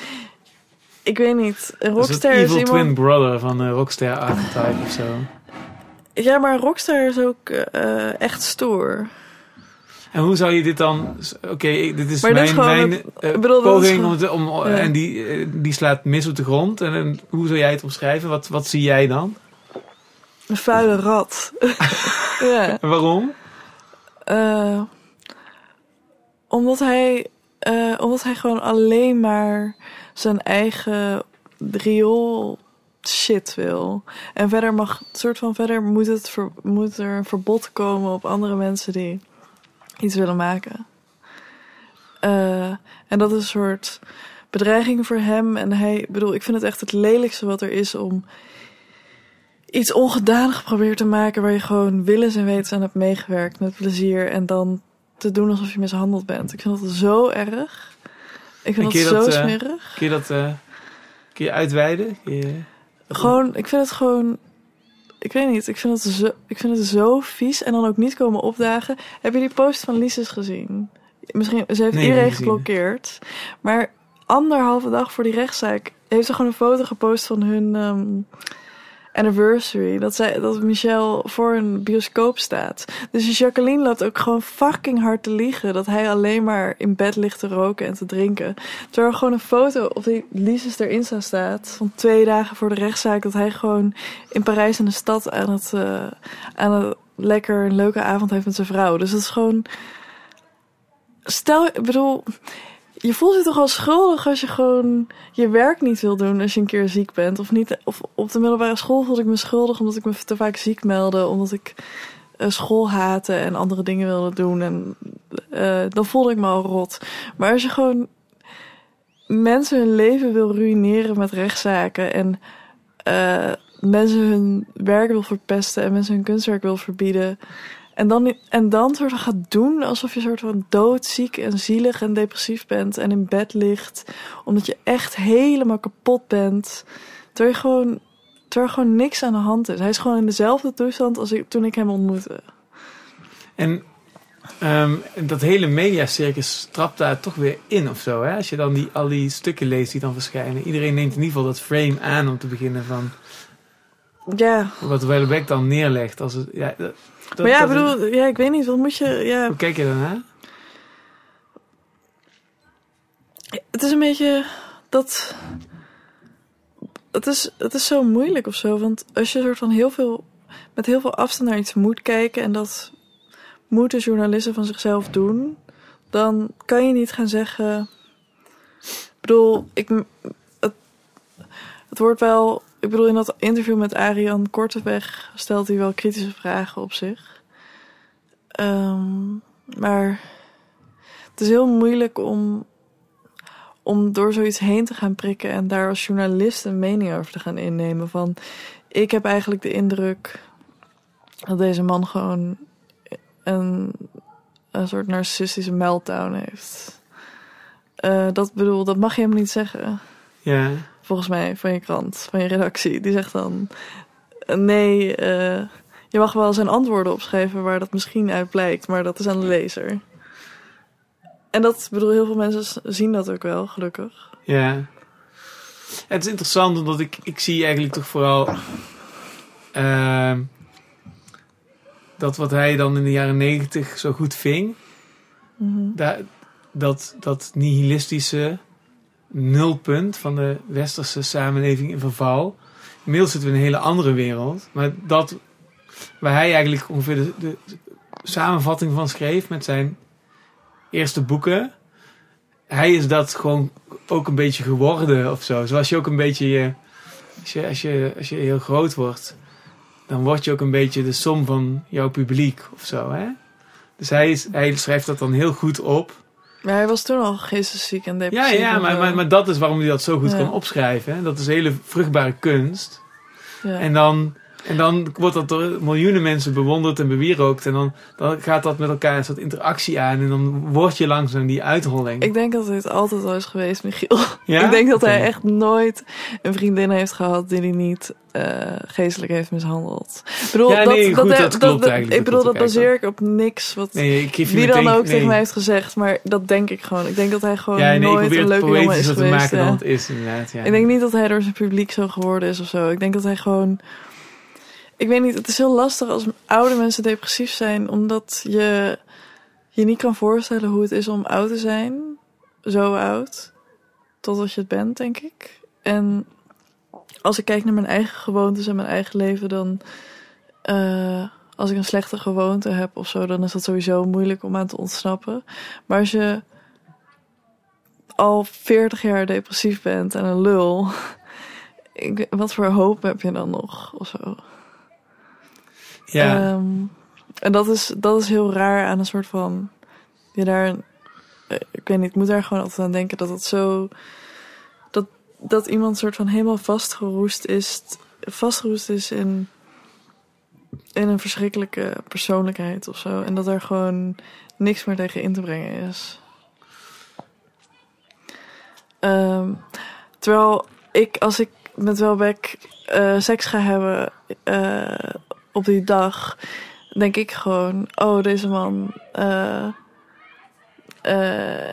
ik weet niet. Een is rockster is, evil iemand... twin brother van een rockster archetype of zo. Ja, maar een rockster is ook eh, echt stoer. En hoe zou je dit dan... Oké, dit is Maar dit mijn, is mijn het- eh, bedoel, poging om, om Ja. En die, eh, die slaat mis op de grond. En, en hoe zou jij het omschrijven? Wat, wat zie jij dan? Een vuile rat. ja. En waarom? Eh, omdat hij, omdat hij gewoon alleen maar zijn eigen riool shit wil. En verder mag, soort van verder moet, het ver- moet er een verbod komen op andere mensen die iets willen maken. Eh, en dat is een soort bedreiging voor hem. En hij, bedoel, ik vind het echt het lelijkste wat er is om iets ongedaan geprobeerd te maken waar je gewoon willens en wetens aan hebt meegewerkt met plezier en dan te doen alsof je mishandeld bent. Ik vind dat zo erg. Ik vind dat zo eh, smerig. Kun je dat eh, kun je uitweiden? Kun je- Gewoon, ik vind het gewoon. Ik weet niet, ik vind het, zo, ik vind het zo vies en dan ook niet komen opdagen. Heb je die post van Lises gezien? Misschien, ze heeft Nee, iedereen geblokkeerd. Maar anderhalve dag voor die rechtszaak heeft ze gewoon een foto gepost van hun ehm, anniversary. Dat, zij, dat Michel voor een bioscoop staat. Dus Jacqueline loopt ook gewoon fucking hard te liegen. Dat hij alleen maar in bed ligt te roken en te drinken. Terwijl er gewoon een foto op die Lises erin staat. Van twee dagen voor de rechtszaak. Dat hij gewoon in Parijs in de stad aan het, eh, aan het lekker een leuke avond heeft met zijn vrouw. Dus dat is gewoon. Stel, ik bedoel, je voelt je toch al schuldig als je gewoon je werk niet wil doen als je een keer ziek bent. Of, niet, of op de middelbare school voelde ik me schuldig omdat ik me te vaak ziek meldde. Omdat ik eh, school haatte en andere dingen wilde doen. En eh, dan voelde ik me al rot. Maar als je gewoon mensen hun leven wil ruïneren met rechtszaken en eh, mensen hun werk wil verpesten en mensen hun kunstwerk wil verbieden. En dan, en dan soort van gaat doen alsof je soort van doodziek en zielig en depressief bent en in bed ligt. Omdat je echt helemaal kapot bent. Terwijl, je gewoon, terwijl er gewoon niks aan de hand is. Hij is gewoon in dezelfde toestand als ik, toen ik hem ontmoette. En ehm, dat hele mediacircus trapt daar toch weer in of zo. Hè? Als je dan die, al die stukken leest die dan verschijnen. Iedereen neemt in ieder geval dat frame aan om te beginnen van Ja, wat Wellebeck dan neerlegt. Als het, ja, dat, maar ja, ik bedoel, ja, ik weet niet, wat moet je... Ja, Hoe kijk je daarnaar? Het is een beetje dat. Het is, het is zo moeilijk of zo. Want als je soort van heel veel. met heel veel afstand naar iets moet kijken. en dat moeten journalisten van zichzelf doen. dan kan je niet gaan zeggen. Ik bedoel, ik. Het, het wordt wel. Ik bedoel, in dat interview met Arian Korteweg. stelt hij wel kritische vragen op zich. Ehm, maar. het is heel moeilijk om om door zoiets heen te gaan prikken en daar als journalist een mening over te gaan innemen. Van ik heb eigenlijk de indruk dat deze man gewoon een, een soort narcissische meltdown heeft. Eh, dat bedoel, dat mag je helemaal niet zeggen. Ja. Volgens mij van je krant, van je redactie. Die zegt dan: nee, eh, je mag wel zijn antwoorden opschrijven waar dat misschien uit blijkt, maar dat is aan de lezer. En dat bedoel, heel veel mensen zien dat ook wel, gelukkig. Ja. Het is interessant, omdat ik, ik zie eigenlijk toch vooral... ehm, dat wat hij dan in de jaren negentig zo goed ving... Mhm. da- dat, dat nihilistische nulpunt van de westerse samenleving in verval. Inmiddels zitten we in een hele andere wereld. Maar dat waar hij eigenlijk ongeveer de, samenvatting van schreef met zijn eerste boeken. Hij is dat gewoon ook een beetje geworden of zo. Zoals je ook een beetje je, als je, als je, als je heel groot wordt, dan word je ook een beetje de som van jouw publiek of zo. Hè? Dus hij, is, hij schrijft dat dan heel goed op. Maar hij was toen al geestesziek en Ja, depressief. ja en maar, maar, maar dat is waarom hij dat zo goed Ja. kan opschrijven. hè. Dat is hele vruchtbare kunst. Ja. En dan En dan wordt dat door miljoenen mensen bewonderd en bewierookt. En dan, dan gaat dat met elkaar een soort interactie aan. En dan word je langzaam die uitrolling. Ik denk dat dit altijd al is geweest, Michiel. Ja? Ik denk dat hij echt nooit een vriendin heeft gehad die hij niet eh, geestelijk heeft mishandeld. Ik bedoel, Ja, nee, goed, dat klopt eigenlijk. Ik bedoel, Dat dat baseer ik op niks wat Nee, wie dan meteen- ook nee. tegen mij heeft gezegd. Maar dat denk ik gewoon. Ik denk dat hij gewoon Ja, nee, ik nooit een het leuke jongen is geweest. maken dan het is, inderdaad. Ja. Ik denk niet dat hij door zijn publiek zo geworden is of zo. Ik denk dat hij gewoon. Ik weet niet, het is heel lastig als oude mensen depressief zijn, omdat je je niet kan voorstellen hoe het is om oud te zijn. Zo oud. Totdat je het bent, denk ik. En als ik kijk naar mijn eigen gewoontes en mijn eigen leven, dan. eh, als ik een slechte gewoonte heb of zo, dan is dat sowieso moeilijk om aan te ontsnappen. Maar als je al 40 jaar depressief bent en een lul. Wat voor hoop heb je dan nog? Of zo. Ja. Ehm, en dat is, dat is heel raar aan een soort van. Je daar. eh, Ik weet niet, ik moet daar gewoon altijd aan denken dat het zo. Dat, dat iemand soort van helemaal vastgeroest is. Vastgeroest is in. In een verschrikkelijke persoonlijkheid of zo. En dat er gewoon niks meer tegen in te brengen is. Ehm, terwijl ik, als ik met Welbeck eh, seks ga hebben eh, op die dag, denk ik gewoon: oh, deze man. eh, eh,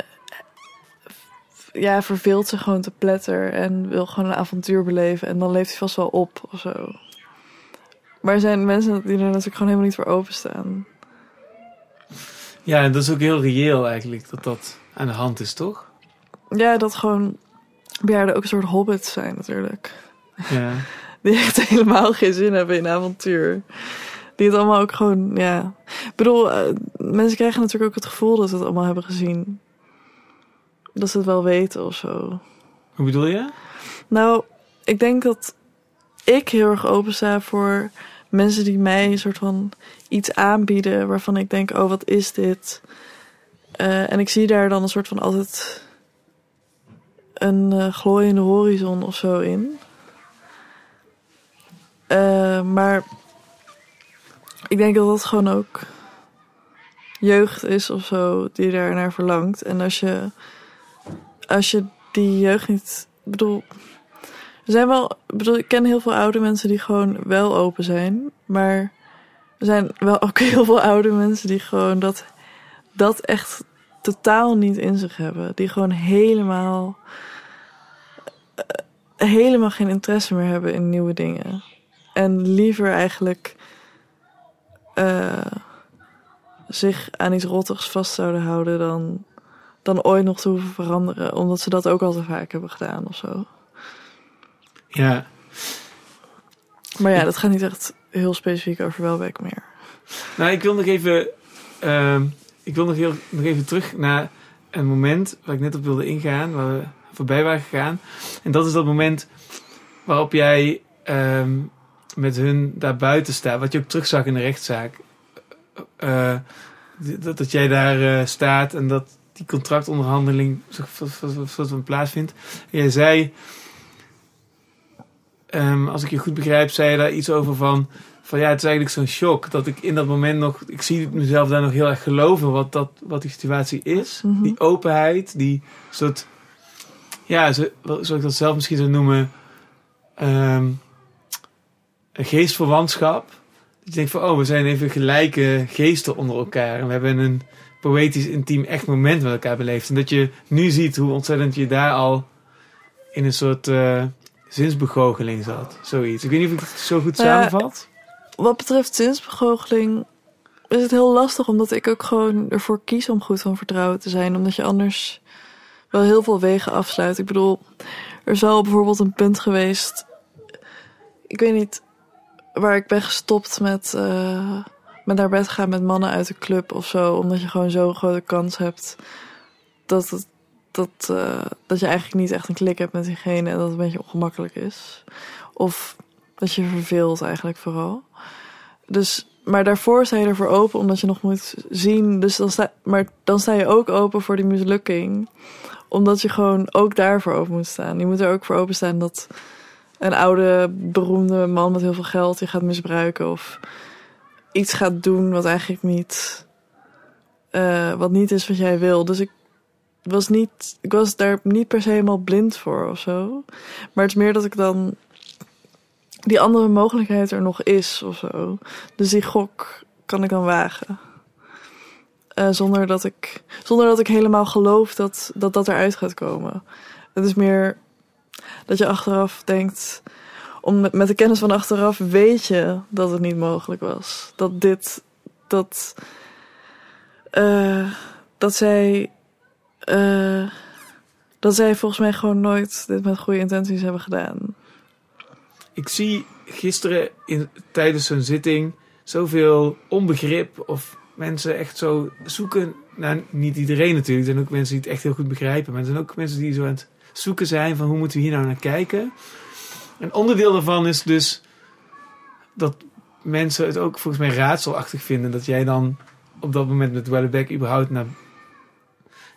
ja, verveelt zich gewoon te pletter en wil gewoon een avontuur beleven. En dan leeft hij vast wel op of zo. Maar er zijn mensen die er natuurlijk gewoon helemaal niet voor openstaan. ja, en dat is ook heel reëel eigenlijk, dat dat aan de hand is, toch? Ja, dat gewoon bejaarden ook een soort hobbits zijn natuurlijk. Ja. Die echt helemaal geen zin hebben in avontuur. Die het allemaal ook gewoon, ja. Ik bedoel, eh, mensen krijgen natuurlijk ook het gevoel dat ze het allemaal hebben gezien. Dat ze het wel weten of zo. Hoe bedoel je? Nou, ik denk dat ik heel erg open sta voor mensen die mij een soort van iets aanbieden waarvan ik denk, oh, wat is dit? Eh, en ik zie daar dan een soort van altijd een eh, glooiende horizon of zo in. Eh, maar ik denk dat dat gewoon ook jeugd is of zo die daar naar verlangt. En als je, als je die jeugd niet. Bedoel, er zijn wel. Bedoel, ik ken heel veel oude mensen die gewoon wel open zijn. Maar er zijn wel ook heel veel oude mensen die gewoon dat, dat echt totaal niet in zich hebben. Die gewoon helemaal. eh, helemaal geen interesse meer hebben in nieuwe dingen. En liever eigenlijk. eh, zich aan iets rottigs vast zouden houden dan, dan ooit nog te hoeven veranderen. Omdat ze dat ook al te vaak hebben gedaan of zo. Ja. Maar ja, dat gaat niet echt heel specifiek over Welbeck meer. Nou, ik wil nog even, ehm, ik wil nog, heel, nog even terug naar een moment waar ik net op wilde ingaan, waar we voorbij waren gegaan. En dat is dat moment waarop jij ehm, met hun daar buiten staat, wat je ook terugzag in de rechtszaak. Eh, dat, dat jij daar eh, staat en dat die contractonderhandeling soort van- soort van plaatsvindt. En jij zei, ehm, als ik je goed begrijp, zei je daar iets over van van ja, het is eigenlijk zo'n shock dat ik in dat moment nog, ik zie mezelf daar nog heel erg geloven wat, dat, wat die situatie is. Mhm. Die openheid, die soort, ja, zo, zoals ik dat zelf misschien zou noemen, ehm, geestverwantschap. Dat je denkt van, oh, we zijn even gelijke geesten onder elkaar en we hebben een poëtisch, intiem, echt moment met elkaar beleefd. En dat je nu ziet hoe ontzettend je daar al in een soort eh, zinsbegoocheling zat. Zoiets. Ik weet niet of ik het zo goed Nou samenvat. Wat betreft zinsbegoocheling is het heel lastig omdat ik ook gewoon ervoor kies om goed van vertrouwen te zijn. Omdat je anders wel heel veel wegen afsluit. Ik bedoel, er is wel bijvoorbeeld een punt geweest. Ik weet niet waar ik ben gestopt met, eh, met naar bed gaan met mannen uit de club of zo. Omdat je gewoon zo'n grote kans hebt dat, het, dat, eh, dat je eigenlijk niet echt een klik hebt met diegene en dat het een beetje ongemakkelijk is. Of dat je verveelt eigenlijk vooral. Dus, maar daarvoor sta je ervoor open omdat je nog moet zien. Dus dan sta, maar dan sta je ook open voor die mislukking. Omdat je gewoon ook daarvoor open moet staan. Je moet er ook voor openstaan dat een oude, beroemde man met heel veel geld die gaat misbruiken of iets gaat doen wat eigenlijk niet, eh, wat niet is wat jij wil. Dus ik was niet, ik was daar niet per se helemaal blind voor of zo. Maar het is meer dat ik dan die andere mogelijkheid er nog is of zo. Dus die gok kan ik dan wagen. Eh, zonder, dat ik, zonder dat ik helemaal geloof dat, dat dat eruit gaat komen. Het is meer dat je achteraf denkt. Om met, de kennis van achteraf weet je dat het niet mogelijk was. Dat dit. Dat. eh, dat zij. eh, dat zij volgens mij gewoon nooit dit met goede intenties hebben gedaan. Ik zie gisteren in, tijdens zo'n zitting zoveel onbegrip of mensen echt zo zoeken. Nou, niet iedereen natuurlijk. Er zijn ook mensen die het echt heel goed begrijpen. Maar er zijn ook mensen die zo aan het zoeken zijn van hoe moeten we hier nou naar kijken. Een onderdeel daarvan is dus dat mensen het ook volgens mij raadselachtig vinden dat jij dan op dat moment met Wellebeck überhaupt naar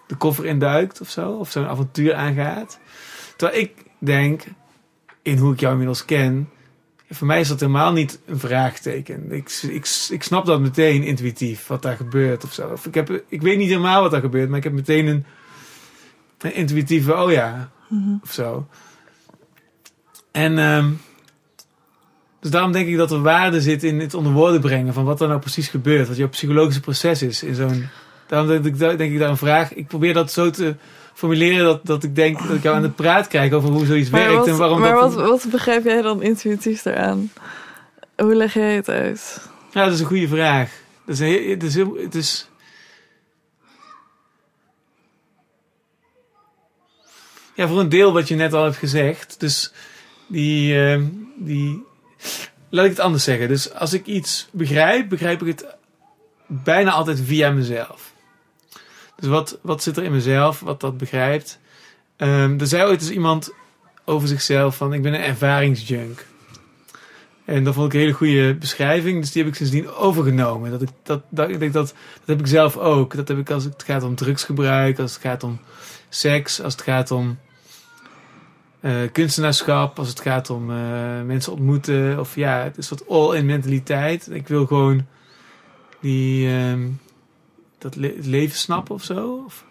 de koffer induikt of zo. Of zo'n avontuur aangaat. Terwijl ik denk, in hoe ik jou inmiddels ken, voor mij is dat helemaal niet een vraagteken. Ik, ik, ik snap dat meteen intuïtief, wat daar gebeurt of zo. Of ik, heb, ik weet niet helemaal wat daar gebeurt, maar ik heb meteen een, een intuïtieve, oh ja, of zo. En ehm, dus daarom denk ik dat er waarde zit in het onder woorden brengen van wat er nou precies gebeurt. Wat jouw psychologische proces is in zo'n... Daarom denk ik, denk ik daar een vraag. Ik probeer dat zo te formuleren dat, dat ik denk dat ik jou aan de praat krijg over hoe zoiets Maar, werkt wat, en waarom maar dat... wat, wat begrijp jij dan intuïtief eraan? Hoe leg jij het uit? Ja, dat is een goede vraag. Dat is, heel- het is, het is... Ja, voor een deel wat je net al hebt gezegd. Dus die, ehm, die... Laat ik het anders zeggen. Dus als ik iets begrijp, begrijp ik het bijna altijd via mezelf. Dus wat, wat zit er in mezelf, wat dat begrijpt. Ehm, er zei ooit eens iemand over zichzelf van... Ik ben een ervaringsjunk. En dat vond ik een hele goede beschrijving. Dus die heb ik sindsdien overgenomen. Dat ik, dat, dat, ik denk dat, dat heb ik zelf ook. Dat heb ik als het gaat om drugsgebruik, als het gaat om seks, als het gaat om eh, kunstenaarschap, als het gaat om eh, mensen ontmoeten. Of ja, het is wat all-in mentaliteit. Ik wil gewoon die, ehm, dat leven snappen of zo. Of,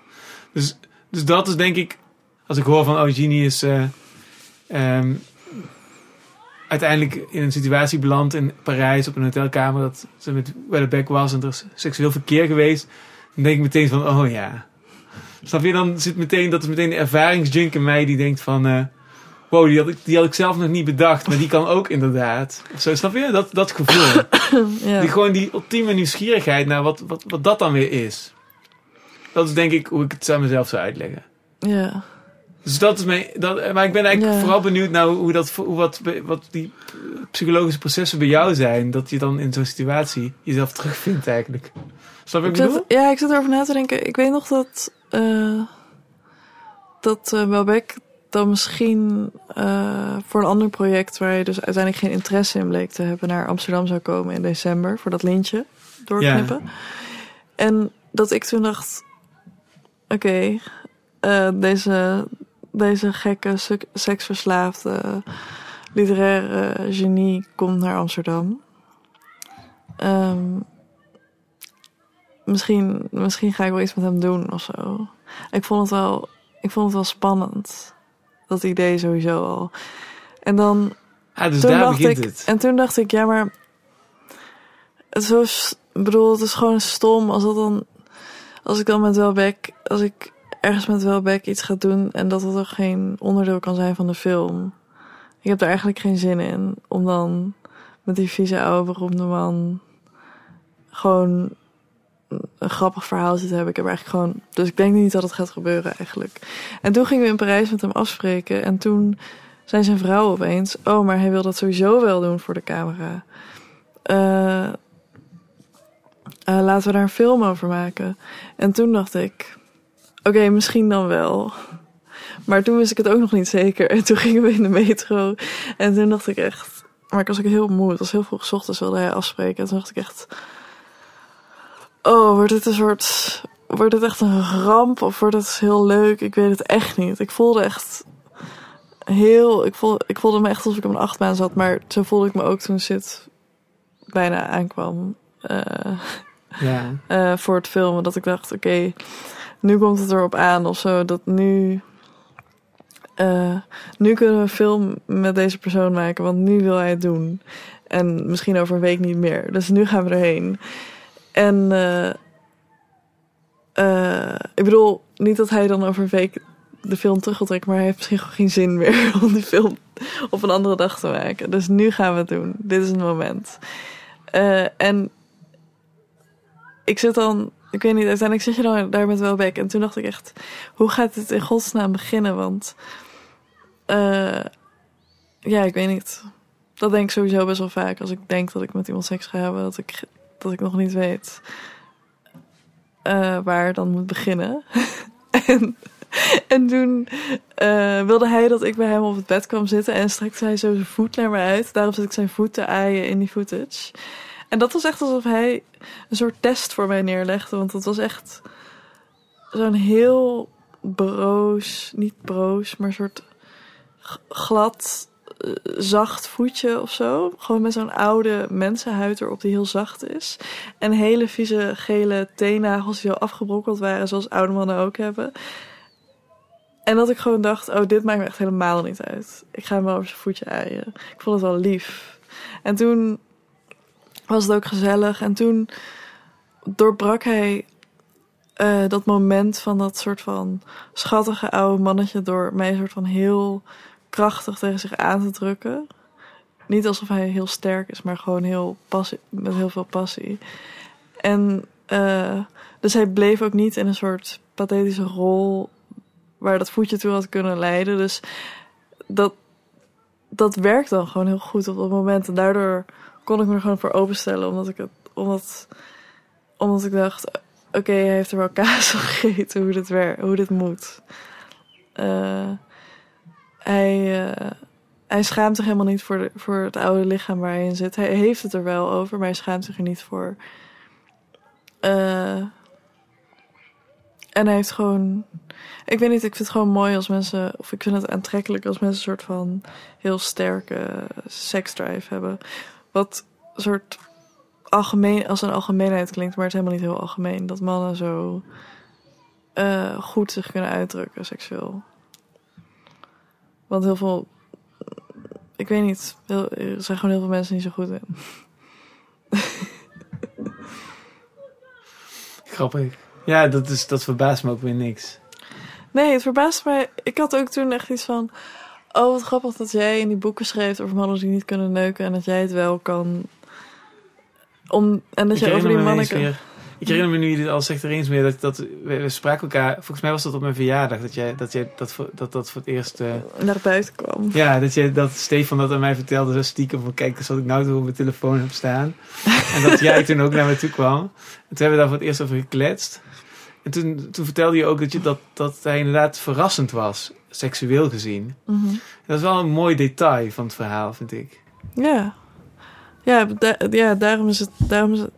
dus, dus dat is denk ik, als ik hoor van, oh, Genie is... eh, ehm, uiteindelijk in een situatie beland in Parijs op een hotelkamer dat ze met Wellebeck was en er is seksueel verkeer geweest, dan denk ik meteen van, oh ja. Snap je? Dan zit meteen, dat is meteen de ervaringsjunk in mij die denkt van, wow, die had, ik, die had ik zelf nog niet bedacht, maar die kan ook inderdaad. Of zo, snap je? Dat, dat gevoel. Ja. Die, gewoon die ultieme nieuwsgierigheid naar wat, wat, wat dat dan weer is. Dat is denk ik hoe ik het aan mezelf zou uitleggen. ja. Dus dat is mijn. Dat, maar ik ben eigenlijk Ja. vooral benieuwd naar hoe, dat, hoe wat, wat die psychologische processen bij jou zijn. Dat je dan in zo'n situatie jezelf terugvindt eigenlijk. Snap je Ik zat, ja, ik zit erover na te denken. Ik weet nog dat, eh dat Welbeck dan misschien eh, voor een ander project... waar je dus uiteindelijk geen interesse in bleek te hebben... naar Amsterdam zou komen in december voor dat lintje doorknippen. En dat ik toen dacht... Oké, eh, deze, deze gekke sek- seksverslaafde literaire genie komt naar Amsterdam. Ehm, misschien, misschien ga ik wel iets met hem doen of zo. Ik vond het wel, ik vond het wel spannend. Dat idee sowieso al. En dan Ah, dus toen daar dacht begint ik, het. En toen dacht ik, ja, maar. Het is zo. bedoel, het is gewoon stom als dat dan. Als ik dan met Welbeck. Als ik ergens met Welbeck iets ga doen. en dat dat er geen onderdeel kan zijn van de film. Ik heb er eigenlijk geen zin in. Om dan met die vieze oude beroemde man. gewoon. Een grappig verhaaltje te hebben. Ik heb eigenlijk gewoon. Dus ik denk niet dat het gaat gebeuren eigenlijk. En toen gingen we in Parijs met hem afspreken. En toen zijn zijn vrouw opeens... oh, maar hij wil dat sowieso wel doen voor de camera. Eh, eh, laten we daar een film over maken. En toen dacht ik... oké, misschien dan wel. Maar toen wist ik het ook nog niet zeker. En toen gingen we in de metro. En toen dacht ik echt... maar ik was ook heel moe. Het was heel vroeg ochtends wilde hij afspreken. En toen dacht ik echt... oh, wordt dit een soort... wordt het echt een ramp? Of wordt het heel leuk? Ik weet het echt niet. Ik voelde echt heel... Ik voelde, ik voelde me echt alsof ik op een achtbaan zat. Maar zo voelde ik me ook toen Sid bijna aankwam. eh, Ja. eh, voor het filmen. Dat ik dacht, oké, nu komt het erop aan of zo. Dat nu... eh, nu kunnen we een film met deze persoon maken, want nu wil hij het doen. En misschien over een week niet meer. Dus nu gaan we erheen. En eh, eh, ik bedoel, niet dat hij dan over een week de film terug wil trekken, maar hij heeft misschien gewoon geen zin meer om die film op een andere dag te maken. Dus nu gaan we het doen. Dit is het moment. Eh, en ik zit dan, ik weet niet, uiteindelijk zit je dan daar met Welbeck. En toen dacht ik echt, hoe gaat dit in godsnaam beginnen? Want, ja, ik weet niet. Dat denk ik sowieso best wel vaak als ik denk dat ik met iemand seks ga hebben. Dat ik, dat ik nog niet weet eh, waar dan moet beginnen. en, en toen eh, wilde hij dat ik bij hem op het bed kwam zitten. En strekte hij zo zijn voet naar me uit. Daarom zit ik zijn voet te aaien in die footage. En dat was echt alsof hij een soort test voor mij neerlegde. Want het was echt zo'n heel broos, niet broos, maar een soort glad, zacht voetje of zo. Gewoon met zo'n oude mensenhuid erop die heel zacht is. En hele vieze gele teennagels die al afgebrokkeld waren, zoals oude mannen ook hebben. En dat ik gewoon dacht, oh, dit maakt me echt helemaal niet uit. Ik ga hem wel over zijn voetje aaien. Ik vond het wel lief. En toen was het ook gezellig. En toen doorbrak hij eh, dat moment van dat soort van schattige oude mannetje door mij een soort van heel krachtig tegen zich aan te drukken. Niet alsof hij heel sterk is, maar gewoon heel passie, met heel veel passie. En eh, dus hij bleef ook niet in een soort pathetische rol waar dat voetje toe had kunnen leiden. Dus dat, dat werkt dan gewoon heel goed op dat moment. En daardoor kon ik me er gewoon voor openstellen, omdat ik het, omdat, omdat ik dacht, oké, hij heeft er wel kaas gegeten hoe dit, wer hoe dit moet. Eh, hij, eh, hij schaamt zich helemaal niet voor, de, voor het oude lichaam waar hij in zit. Hij heeft het er wel over, maar hij schaamt zich er niet voor. Eh, en hij heeft gewoon. Ik weet niet, ik vind het gewoon mooi als mensen. Of ik vind het aantrekkelijk als mensen een soort van heel sterke seksdrive hebben. Wat een soort algemeen, als een algemeenheid klinkt, maar het is helemaal niet heel algemeen. Dat mannen zo eh, goed zich kunnen uitdrukken seksueel. Want heel veel. Ik weet niet, heel, er zijn gewoon heel veel mensen niet zo goed in. Grappig. Ja, dat, is, dat verbaast me ook weer niks. Nee, het verbaast mij. Ik had ook toen echt iets van. Oh, wat grappig dat jij in die boeken schreef over mannen die niet kunnen neuken. En dat jij het wel kan. Om, en dat Ik je over die mannen kan. Ik herinner me nu je dit al zegt er eens meer dat, dat we, we spraken elkaar. Volgens mij was dat op mijn verjaardag dat jij dat, jij, dat, voor, dat, dat voor het eerst. eh, naar buiten kwam. ja, dat, jij, dat Stefan dat aan mij vertelde, zo stiekem van kijk, is wat ik nou toe op mijn telefoon heb staan. en dat jij toen ook naar me toe kwam. En toen hebben we daar voor het eerst over gekletst. En toen, toen vertelde je ook dat, je, dat, dat hij inderdaad verrassend was, seksueel gezien. Mhm. Dat is wel een mooi detail van het verhaal, vind ik. Ja. Ja, da- ja daarom, is het, daarom is het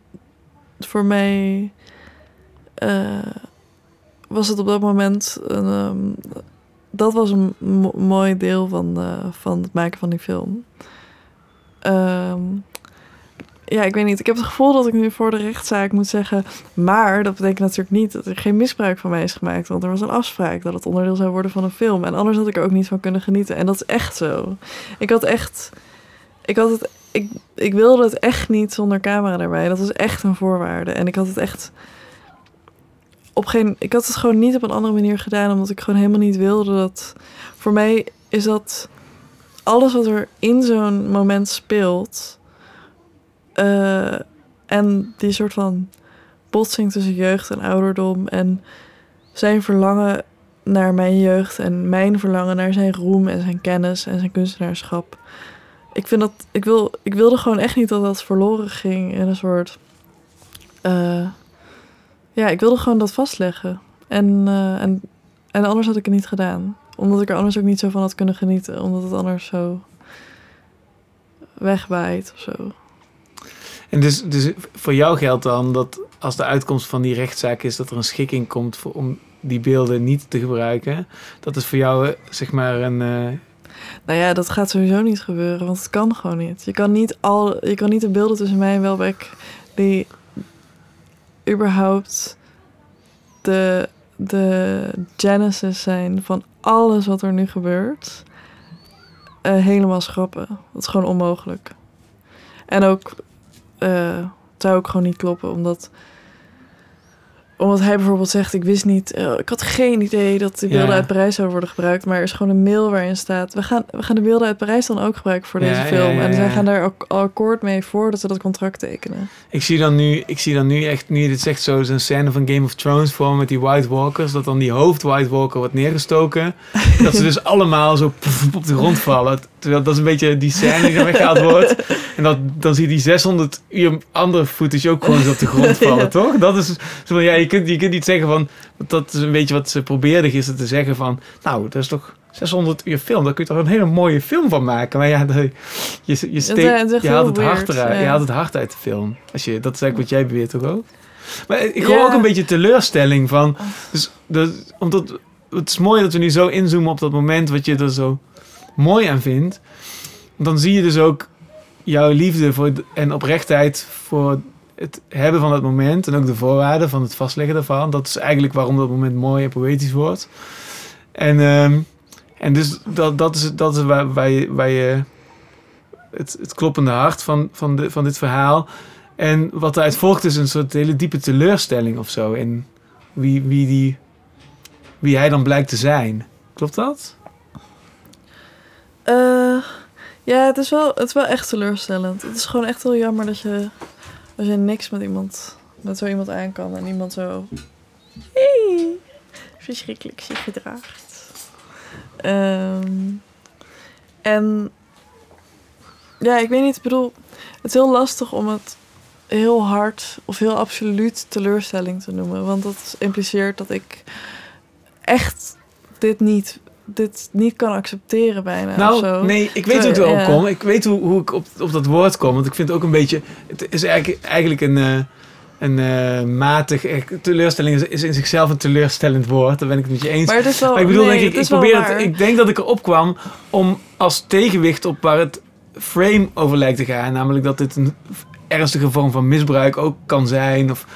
voor mij. eh, was het op dat moment. Een, ehm, dat was een mo- mooi deel van, eh, van het maken van die film. Ehm, ja, ik weet niet. Ik heb het gevoel dat ik nu voor de rechtszaak moet zeggen. Maar dat betekent natuurlijk niet dat er geen misbruik van mij is gemaakt. Want er was een afspraak dat het onderdeel zou worden van een film. En anders had ik er ook niet van kunnen genieten. En dat is echt zo. Ik had echt. Ik had het. Ik, ik wilde het echt niet zonder camera erbij. Dat was echt een voorwaarde. En ik had het echt. Op geen, ik had het gewoon niet op een andere manier gedaan. Omdat ik gewoon helemaal niet wilde dat. Voor mij is dat. Alles wat er in zo'n moment speelt. eh, en die soort van botsing tussen jeugd en ouderdom. En zijn verlangen naar mijn jeugd. En mijn verlangen naar zijn roem en zijn kennis en zijn kunstenaarschap ik vind dat ik wil ik wilde gewoon echt niet dat dat verloren ging in een soort eh, ja ik wilde gewoon dat vastleggen. En, eh, en en anders had ik het niet gedaan. Omdat ik er anders ook niet zo van had kunnen genieten. Omdat het anders zo wegwaait of zo. En dus, dus voor jou geldt dan dat als de uitkomst van die rechtszaak is dat er een schikking komt voor, om die beelden niet te gebruiken, dat is voor jou eh, zeg maar een, Nou ja, dat gaat sowieso niet gebeuren, want het kan gewoon niet. Je kan niet, al, je kan niet de beelden tussen mij en Welbeck... die überhaupt de, de genesis zijn van alles wat er nu gebeurt... eh, helemaal schrappen. Dat is gewoon onmogelijk. En ook... eh, het zou ook gewoon niet kloppen, omdat omdat hij bijvoorbeeld zegt, ik wist niet, eh, ik had geen idee dat de beelden Ja. uit Parijs zouden worden gebruikt. Maar er is gewoon een mail waarin staat, we gaan, we gaan de beelden uit Parijs dan ook gebruiken voor deze ja, film. ja, En zij gaan daar ook al akkoord mee voordat ze dat contract tekenen. Ik zie dan nu, ik zie dan nu echt, nu dit zegt, zo zo'n scène van Game of Thrones voor met die White Walkers. Dat dan die hoofd White Walker wordt neergestoken. dat ze dus allemaal zo op de grond vallen. Terwijl dat is een beetje die scène die er weggehaald wordt. En dat, dan zie je die 600 uur andere footage ook gewoon zo op de grond vallen, toch? Dat is zo ja, je kunt, je kunt niet zeggen van, dat is een beetje wat ze probeerden gisteren te zeggen van, nou, dat is toch 600 uur film, daar kun je toch een hele mooie film van maken. Maar ja, je, je, steekt, echt je haalt het hart eruit. Je haalt het hart uit de film. Als je, dat is eigenlijk wat jij beweert toch ook? Maar ik hoor Ja. ook een beetje teleurstelling van, dus, dat, omdat, het is mooi dat we nu zo inzoomen op dat moment wat je er zo mooi aan vindt. Dan zie je dus ook jouw liefde voor en oprechtheid voor het hebben van dat moment. En ook de voorwaarden van het vastleggen daarvan. Dat is eigenlijk waarom dat moment mooi en poëtisch wordt. En, ehm, en dus dat, dat is, dat is waar, waar je, het, het kloppende hart van, van, de, van dit verhaal. En wat eruit volgt is een soort hele diepe teleurstelling of zo. In wie, wie, die, wie hij dan blijkt te zijn. Klopt dat? Eh, ja, het is, wel, het is wel echt teleurstellend. Het is gewoon echt heel jammer dat je, als je niks met iemand, met zo iemand aan kan en iemand zo hey, verschrikkelijk zich gedraagt. Ehm, en ja, ik weet niet, ik bedoel, het is heel lastig om het heel hard of heel absoluut teleurstelling te noemen. Want dat impliceert dat ik echt dit niet, dit niet kan accepteren bijna. of zo. Nou, nee, ik weet hoe ik erop Ja. kom. Ik weet hoe, hoe ik op, op dat woord kom. Want ik vind het ook een beetje... Het is eigenlijk, eigenlijk een, eh, een eh, matig... eh, Teleurstelling is, is in zichzelf een teleurstellend woord. Daar ben ik het met je eens. Maar het is wel. Maar ik bedoel, nee, denk ik, ik probeer het. Ik denk dat ik erop kwam om als tegenwicht op waar het frame over lijkt te gaan. Namelijk dat dit een ernstige vorm van misbruik ook kan zijn. Of,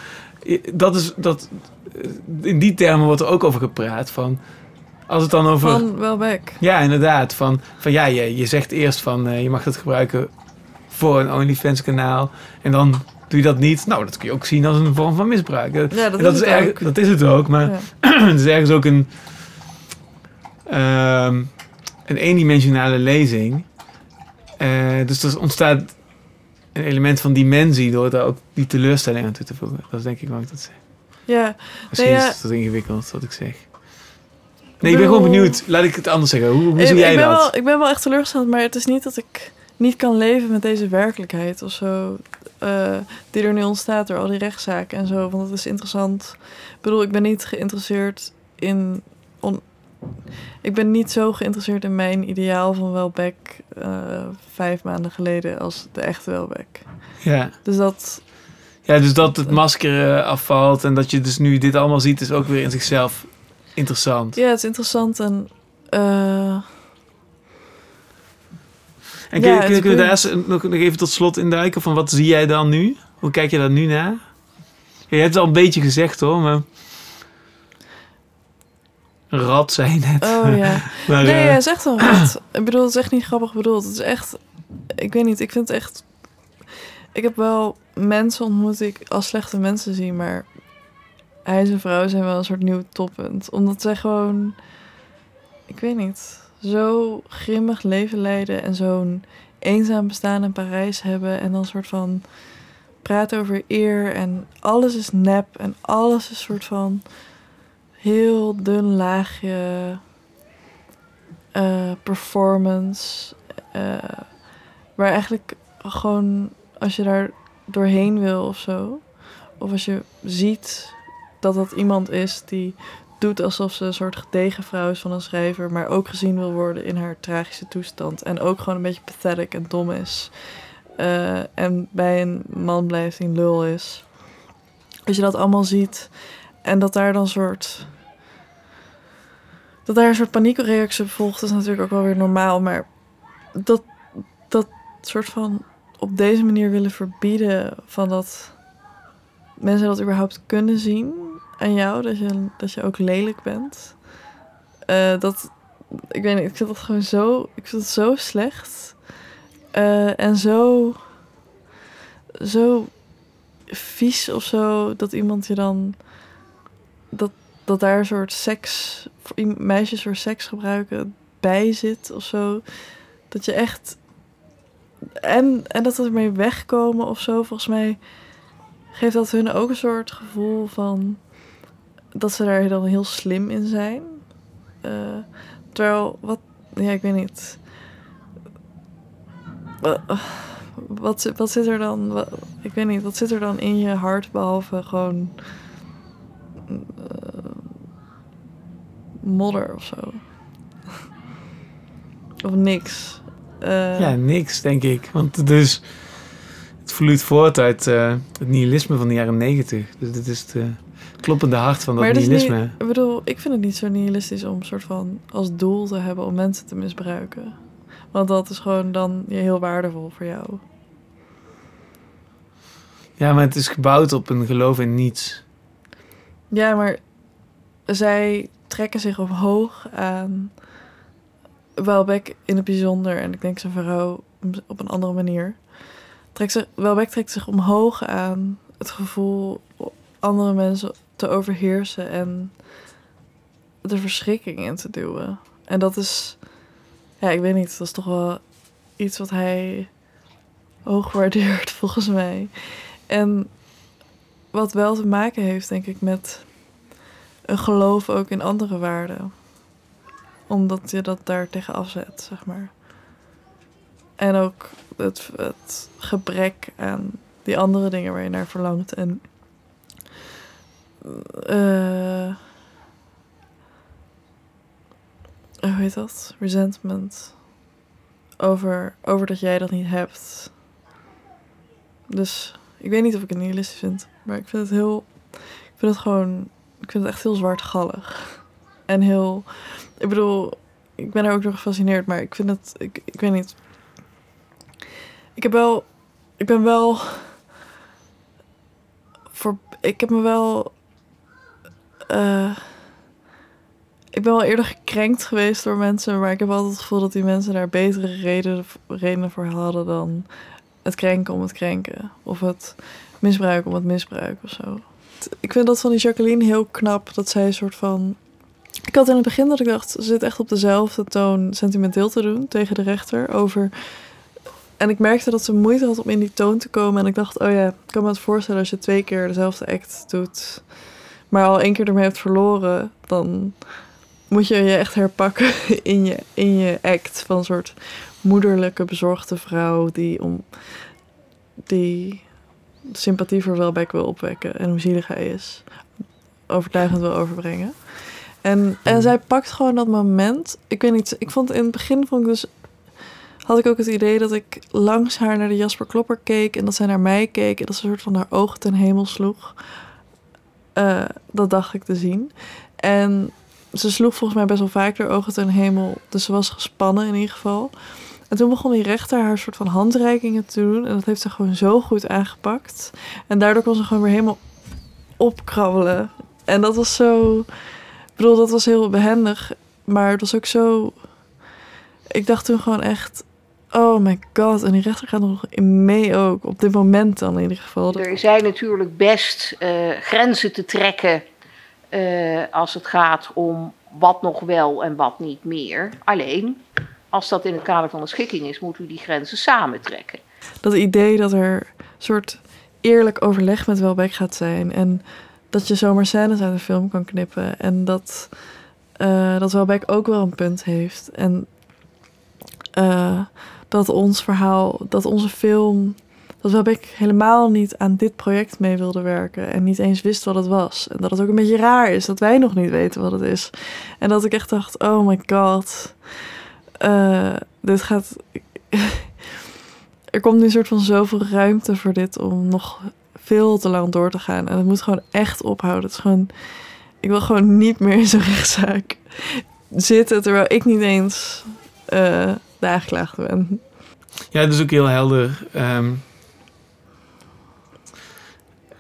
dat is, dat, in die termen wordt er ook over gepraat. Van, als het dan over. Van Welbeck. Ja, inderdaad. Van, van ja, je, je zegt eerst van eh, je mag dat gebruiken voor een OnlyFans kanaal. En dan doe je dat niet. Nou, dat kun je ook zien als een vorm van misbruik. Ja, dat, dat is, is, het erg, ook. dat is het ook. Maar Ja. het is ergens ook een, ehm, een eendimensionale lezing. Eh, dus er ontstaat een element van dimensie door daar ook die teleurstelling aan toe te voegen. Dat is denk ik wat ik dat zeg. Ja, Misschien Nee, ja. is het wat ingewikkeld wat ik zeg. Nee, ik ben gewoon benieuwd. Laat ik het anders zeggen. Hoe, hoe ik, zie ik jij ben dat? Wel, ik ben wel echt teleurgesteld, maar het is niet dat ik niet kan leven met deze werkelijkheid of zo. eh, die er nu ontstaat door al die rechtszaken en zo. Want het is interessant. Ik bedoel, ik ben niet geïnteresseerd in. On, ik ben niet zo geïnteresseerd in mijn ideaal van Welbeck eh, vijf maanden geleden als de echte Welbeck. Ja. Dus dat. ja, dus dat het masker eh, afvalt en dat je dus nu dit allemaal ziet, is ook weer in zichzelf interessant. Ja, het is interessant en. eh, En Ja, kun, kun, je daar eens nog, nog even tot slot induiken van wat zie jij dan nu? Hoe kijk je daar nu naar? Ja, je hebt het al een beetje gezegd hoor, maar... Een rat zei je net. oh ja. maar, Nee, eh, ja, het is echt wel wat. Ik bedoel, het is echt niet grappig bedoeld. Het is echt... Ik weet niet, ik vind het echt... Ik heb wel mensen ontmoet die ik als slechte mensen zie, maar... Hij en vrouw zijn wel een soort nieuw toppunt. Omdat zij gewoon... Ik weet niet. Zo grimmig leven leiden en zo'n eenzaam bestaan in Parijs hebben. En dan een soort van... Praten over eer en alles is nep en alles is soort van... Heel dun laagje eh, performance. eh, waar eigenlijk gewoon als je daar doorheen wil of zo. Of als je ziet dat dat iemand is die doet alsof ze een soort gedegen vrouw is van een schrijver. Maar ook gezien wil worden in haar tragische toestand. En ook gewoon een beetje pathetic en dom is. eh, en bij een man blijft die lul is. Als je dat allemaal ziet. En dat daar dan soort dat daar een soort paniekreactie volgt, is natuurlijk ook wel weer normaal. Maar dat, dat soort van op deze manier willen verbieden van dat mensen dat überhaupt kunnen zien aan jou, dat je, dat je ook lelijk bent. Eh, dat, ik weet niet, ik vind dat gewoon zo, ik vind het zo slecht. Eh, en zo, zo vies of zo, dat iemand je dan, dat, dat daar een soort seks, meisjes voor seks gebruiken bij zit of zo. Dat je echt, en, en dat ze ermee wegkomen of zo, volgens mij geeft dat hun ook een soort gevoel van dat ze daar dan heel slim in zijn. Eh, terwijl, wat, ja, ik weet niet. Wa- Wat, zit- wat zit er dan, ik weet niet, wat zit er dan in je hart behalve gewoon eh, modder of zo? of niks. Eh, Ja, niks, denk ik. Want is, het vloeit voort uit eh, het nihilisme van de jaren negentig. Dus dit is eh, kloppende hart van dat maar nihilisme. niet, ik bedoel, ik vind het niet zo nihilistisch om soort van als doel te hebben om mensen te misbruiken. Want dat is gewoon dan heel waardevol voor jou. Ja, maar het is gebouwd op een geloof in niets. Ja, maar zij trekken zich omhoog aan Welbeck in het bijzonder en ik denk zijn vrouw op een andere manier. Trekt zich, Welbeck trekt zich omhoog aan het gevoel andere mensen te overheersen en de verschrikking in te duwen. En dat is, ja, ik weet niet, dat is toch wel iets wat hij hoog waardeert volgens mij. En wat wel te maken heeft, denk ik, met een geloof ook in andere waarden. Omdat je dat daar tegen afzet, zeg maar. En ook het, het gebrek aan die andere dingen waar je naar verlangt. En eh hoe heet dat? Resentment. Over, over dat jij dat niet hebt. Dus ik weet niet of ik het nihilistisch vind. Maar ik vind het heel... Ik vind het gewoon... Ik vind het echt heel zwartgallig. En heel... Ik bedoel, ik ben er ook door gefascineerd. Maar ik vind het... Ik, ik weet niet. Ik heb wel... Ik ben wel... Voor, ik heb me wel... eh, ik ben wel eerder gekrenkt geweest door mensen. Maar ik heb altijd het gevoel dat die mensen daar betere redenen, redenen voor hadden dan het krenken om het krenken. Of het misbruiken om het misbruiken of zo. Ik vind dat van die Jacqueline heel knap. Dat zij een soort van... Ik had in het begin dat ik dacht... Ze zit echt op dezelfde toon sentimenteel te doen tegen de rechter. Over... En ik merkte dat ze moeite had om in die toon te komen. En ik dacht, oh ja, ik kan me het voorstellen als je twee keer dezelfde act doet. Maar al één keer ermee hebt verloren. Dan moet je je echt herpakken in je, in je act. Van een soort moederlijke, bezorgde vrouw die om die sympathie voor Welbeck wil opwekken en hoe zielig hij is, overtuigend wil overbrengen. En, en zij pakt gewoon dat moment. Ik weet niet, ik vond in het begin vond ik dus had ik ook het idee dat ik langs haar naar de Jasper Klopper keek en dat zij naar mij keek en dat ze een soort van haar ogen ten hemel sloeg. Eh, dat dacht ik te zien. En ze sloeg volgens mij best wel vaak haar ogen ten hemel, dus ze was gespannen in ieder geval. En toen begon die rechter haar soort van handreikingen te doen. En dat heeft ze gewoon zo goed aangepakt. En daardoor kon ze gewoon weer helemaal opkrabbelen. En dat was zo... Bedoel, dat was heel behendig. Maar het was ook zo... Ik dacht toen gewoon echt... Oh my god. En die rechter gaat nog in mee ook. Op dit moment dan in ieder geval. Er zijn natuurlijk best eh, grenzen te trekken eh, als het gaat om wat nog wel en wat niet meer. Alleen, als dat in het kader van de schikking is, moet u die grenzen samen trekken. dat idee dat er een soort eerlijk overleg met Welbeck gaat zijn. En dat je zomaar scènes uit een film kan knippen. En dat, eh, dat Welbeck ook wel een punt heeft. En dat ons verhaal, dat onze film... Dat Welbeck helemaal niet aan dit project mee wilde werken. En niet eens wist wat het was. En dat het ook een beetje raar is dat wij nog niet weten wat het is. En dat ik echt dacht, oh my god. eh, dit gaat er komt nu een soort van zoveel ruimte voor dit om nog veel te lang door te gaan. En het moet gewoon echt ophouden. Het is gewoon, ik wil gewoon niet meer in zo'n rechtszaak. zitten terwijl ik niet eens ben. Ja, dat is ook heel helder. Ehm,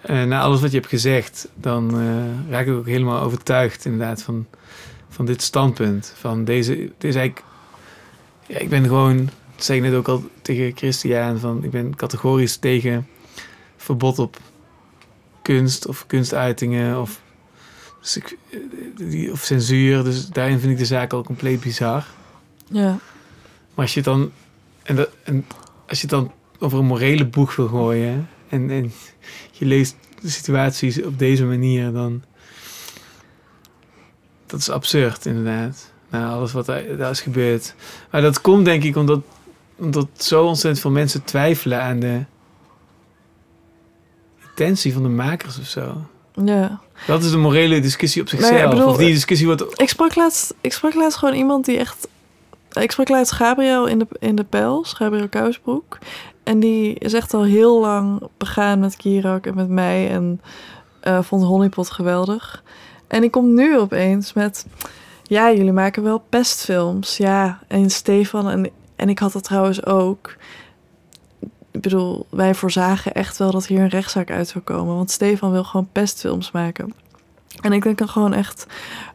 eh, na alles wat je hebt gezegd, dan eh, raak ik ook helemaal overtuigd inderdaad van, van dit standpunt. Van deze, dit is eigenlijk, ja, ik ben gewoon, dat zei ik net ook al tegen Christian, van ik ben categorisch tegen verbod op kunst of kunstuitingen of, dus ik, eh, of censuur. Dus daarin vind ik de zaak al compleet bizar. Ja, Maar als je het dan, en dat, en als je het dan over een morele boeg wil gooien en, en je leest de situaties op deze manier, dan. Dat is absurd, inderdaad. Nou, alles wat daar, is gebeurd. Maar dat komt denk ik omdat, omdat zo ontzettend veel mensen twijfelen aan de intentie van de makers of zo. ja. Dat is de morele discussie op zichzelf. bedoel, of die discussie wordt. Ik sprak laatst, ik sprak laatst gewoon iemand die echt... Ik sprak laatst Gabriel in de, in de Pels, Gabriel Kousbroek. En die is echt al heel lang begaan met Kirak en met mij. En eh, vond Honeypot geweldig. En die komt nu opeens met... Ja, jullie maken wel pestfilms. Ja, en Stefan en, en ik had dat trouwens ook. Ik bedoel, wij voorzagen echt wel dat hier een rechtszaak uit zou komen. Want Stefan wil gewoon pestfilms maken. En ik denk dan gewoon echt...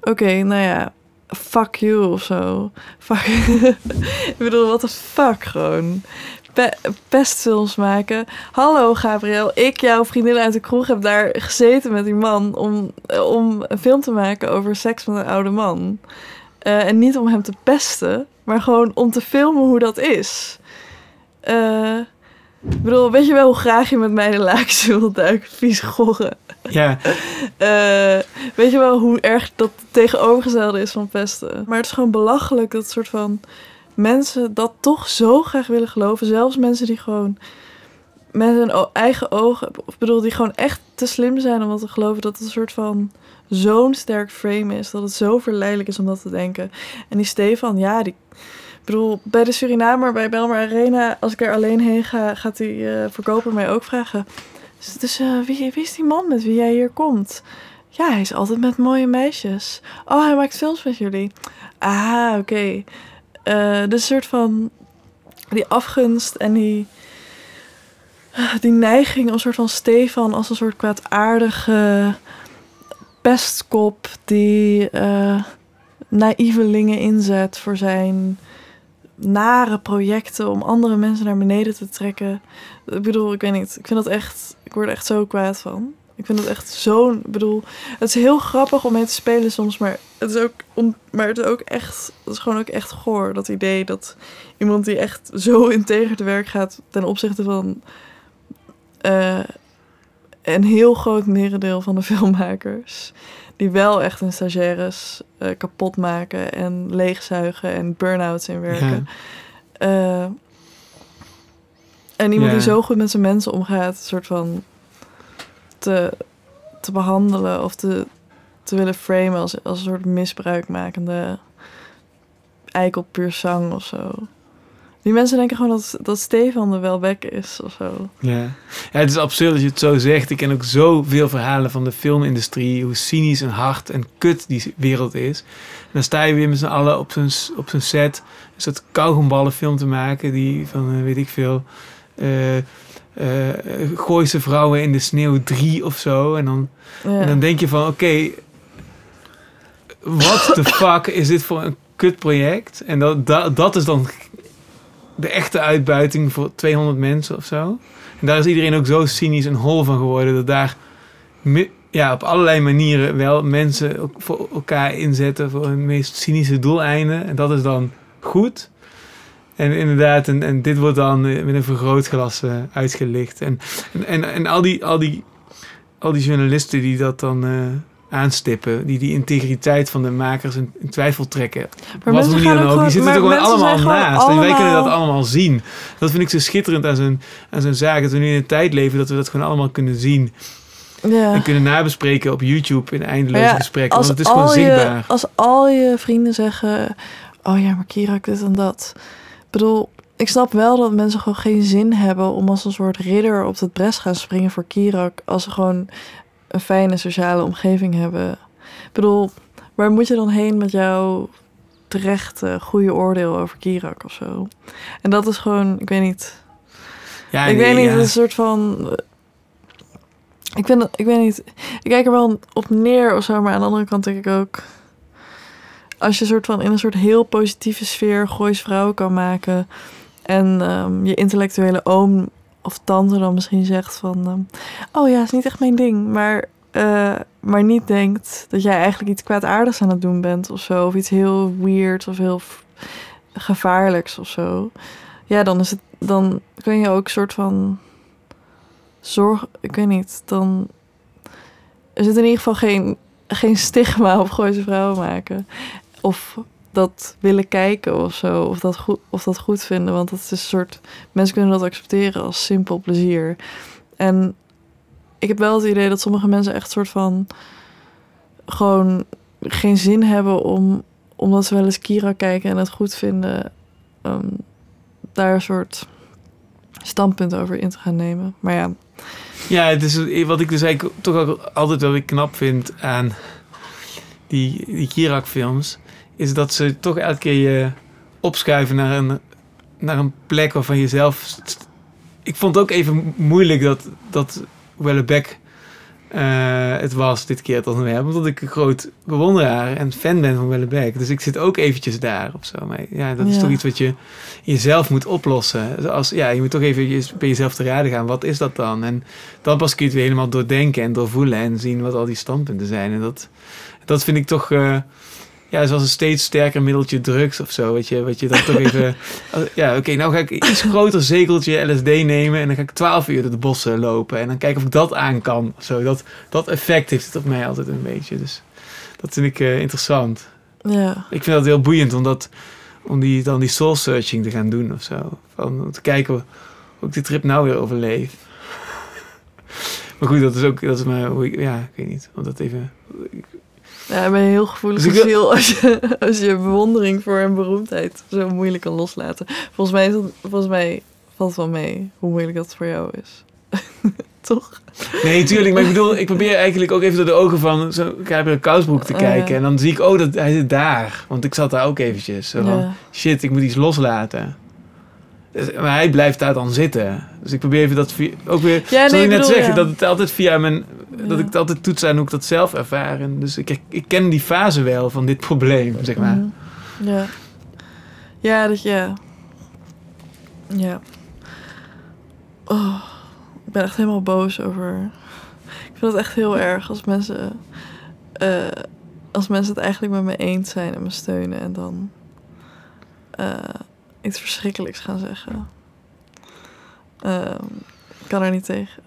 Oké, nou ja, fuck you of zo. Ik bedoel, wat de fuck gewoon. Pe pestfilms maken. Hallo Gabriel, ik, jouw vriendin uit de kroeg, heb daar gezeten met die man om, om een film te maken over seks met een oude man. Eh, en niet om hem te pesten, maar gewoon om te filmen hoe dat is. Eh, ik bedoel, weet je wel hoe graag je met mij de laakjes wilt duiken, vies gorren? Ja, Eh, weet je wel hoe erg dat tegenovergestelde is van pesten? Maar het is gewoon belachelijk dat soort van mensen dat toch zo graag willen geloven. Zelfs mensen die gewoon met hun eigen ogen, of ik bedoel, die gewoon echt te slim zijn om dat te geloven dat het een soort van zo'n sterk frame is. Dat het zo verleidelijk is om dat te denken. En die Stefan, ja, die. Bedoel, bij de Surinamer, bij Belmar Arena, als ik er alleen heen ga, gaat die eh, verkoper mij ook vragen. Dus, dus eh, wie, is die man met wie jij hier komt? Ja, hij is altijd met mooie meisjes. Oh, hij maakt films met jullie. Ah, oké. Eh, dus soort van die afgunst en die, die neiging een soort van Stefan als een soort kwaadaardige pestkop die naïvelingen inzet voor zijn nare projecten om andere mensen naar beneden te trekken. Ik bedoel, ik weet niet. Ik vind dat echt. Ik word er echt zo kwaad van. Ik vind dat echt zo'n. Ik bedoel, het is heel grappig om mee te spelen soms, maar het is ook. Maar het is ook echt. Het is gewoon ook echt goor. Dat idee dat iemand die echt zo integer te werk gaat ten opzichte van. eh, een heel groot merendeel van de filmmakers. Die wel echt hun stagiaires eh, kapot maken en leegzuigen en burn-outs inwerken. Eh, en iemand Ja. die zo goed met zijn mensen omgaat, een soort van te, te behandelen of te, te willen framen als, als een soort misbruikmakende eikel puur zang of zo. Die mensen denken gewoon dat, dat Stefan er wel weg is of zo. Ja. ja, het is absurd dat je het zo zegt. Ik ken ook zoveel verhalen van de filmindustrie. Hoe cynisch en hard en kut die wereld is. En dan sta je weer met z'n allen op zo'n op zo'n set. Een soort kauwgomballenfilm te maken. Die van, eh, weet ik veel... gooi ze vrouwen in de sneeuw 3 of zo. En dan, Ja. en dan denk je van, oké... what the fuck is dit voor een kutproject? En dat, dat, dat is dan de echte uitbuiting voor 200 mensen of zo. En daar is iedereen ook zo cynisch en hol van geworden... dat daar ja, op allerlei manieren wel mensen voor elkaar inzetten... voor hun meest cynische doeleinden. En dat is dan goed... En inderdaad, en, en dit wordt dan eh, met een vergrootglas eh, uitgelicht. En, en, en, en al, die, al, die, al die journalisten die dat dan eh, aanstippen, die die integriteit van de makers in, in twijfel trekken. Maar Wat mensen gaan dan ook gewoon- die zitten er gewoon allemaal zijn gewoon naast. En wij kunnen dat allemaal- zien. Dat vind ik zo schitterend aan zo'n, aan zo'n zaak. Dat we nu in een tijd leven dat we dat gewoon allemaal kunnen zien. Ja. En kunnen nabespreken op YouTube in eindeloze ja, gesprekken. Want het is gewoon je- zichtbaar. als al je vrienden zeggen... Oh ja, maar Kirak dit en dat. Ik bedoel, ik snap wel dat mensen gewoon geen zin hebben... om als een soort ridder op het bres gaan springen voor Kirak... als ze gewoon een fijne sociale omgeving hebben. Ik bedoel, waar moet je dan heen met jouw terecht goede oordeel over Kirak of zo. En dat is gewoon, ik weet niet. Ja, ik nee, weet niet, ja. een soort van. Ik, vind, ik weet niet. Ik kijk er wel op neer of zo, maar aan de andere kant denk ik ook. Als je soort van in een soort heel positieve sfeer Goois vrouwen kan maken. En ehm, je intellectuele oom of tante dan misschien zegt van. ehm, oh ja, is niet echt mijn ding. Maar, eh, maar niet denkt dat jij eigenlijk iets kwaadaardigs aan het doen bent of zo. Of iets heel weird of heel gevaarlijks of zo. Ja, dan is het. Dan kun je ook soort van zorg, ik weet niet, dan er zit in ieder geval geen, geen stigma op Gooise vrouwen maken. Of dat willen kijken of zo, of dat, goed, of dat goed vinden. Want dat is een soort, mensen kunnen dat accepteren als simpel plezier. En ik heb wel het idee dat sommige mensen echt soort van gewoon geen zin hebben om, omdat ze wel eens Kira kijken en het goed vinden, ehm, daar een soort standpunt over in te gaan nemen. Maar ja, Ja, het is wat ik dus eigenlijk toch altijd wel knap vind aan die, die Kirak-films, is dat ze toch elke keer je opschuiven naar een, naar een plek waarvan je zelf. st- Ik vond het ook even moeilijk dat, dat Wellebeck eh, het was dit keer het onderwerp, omdat ik een groot bewonderaar en fan ben van Wellebeck. Dus ik zit ook eventjes daar of zo. Maar ja, dat is Ja. toch iets wat je jezelf moet oplossen. Als, ja, je moet toch even je- bij jezelf te raden gaan. Wat is dat dan? En dan pas kun je het weer helemaal doordenken en doorvoelen en zien wat al die standpunten zijn. En dat, dat vind ik toch, eh, ja, zoals een steeds sterker middeltje drugs of zo. Weet je, wat je dan toch even, oh, ja, oké, nou ga ik iets groter zegeltje LSD nemen en dan ga ik 12 uur door de bossen lopen en dan kijken of ik dat aan kan. Zo, dat, dat effect heeft het op mij altijd een beetje. Dus dat vind ik eh, interessant. ja. Ik vind dat heel boeiend om, dat, om die, dan die soul searching te gaan doen of zo. Van, om te kijken hoe, ik die trip nou weer overleef. Maar goed, dat is ook, dat is maar ja, ik weet niet. Om dat even, Ja, ik ben een heel gevoelig Dus ik ziel als je, als je bewondering voor een beroemdheid zo moeilijk kan loslaten. Volgens mij, is dat, volgens mij valt het wel mee hoe moeilijk dat voor jou is. Toch? Nee, tuurlijk. Maar ik bedoel, ik probeer eigenlijk ook even door de ogen van zo'n Gabriel Kousbroek te Oh, kijken. ja. En dan zie ik, oh, dat, hij zit daar. Want ik zat daar ook eventjes. Zo van, Ja. shit, ik moet iets loslaten. Dus- Maar hij blijft daar dan zitten. Dus ik probeer even dat via- ook weer, Ja, nee, ik net bedoel, zeg, ja. dat het altijd via mijn, dat Ja. ik het altijd toets aan hoe ik dat zelf ervaar. En dus ik, ik ken die fase wel van dit probleem, zeg maar. Mhm. Ja. Ja, dat ja. Ja. Oh, ik ben echt helemaal boos over. Ik vind het echt heel erg als mensen. eh, als mensen het eigenlijk met me eens zijn en me steunen en dan. eh, iets verschrikkelijks gaan zeggen. Ehm, ik kan er niet tegen.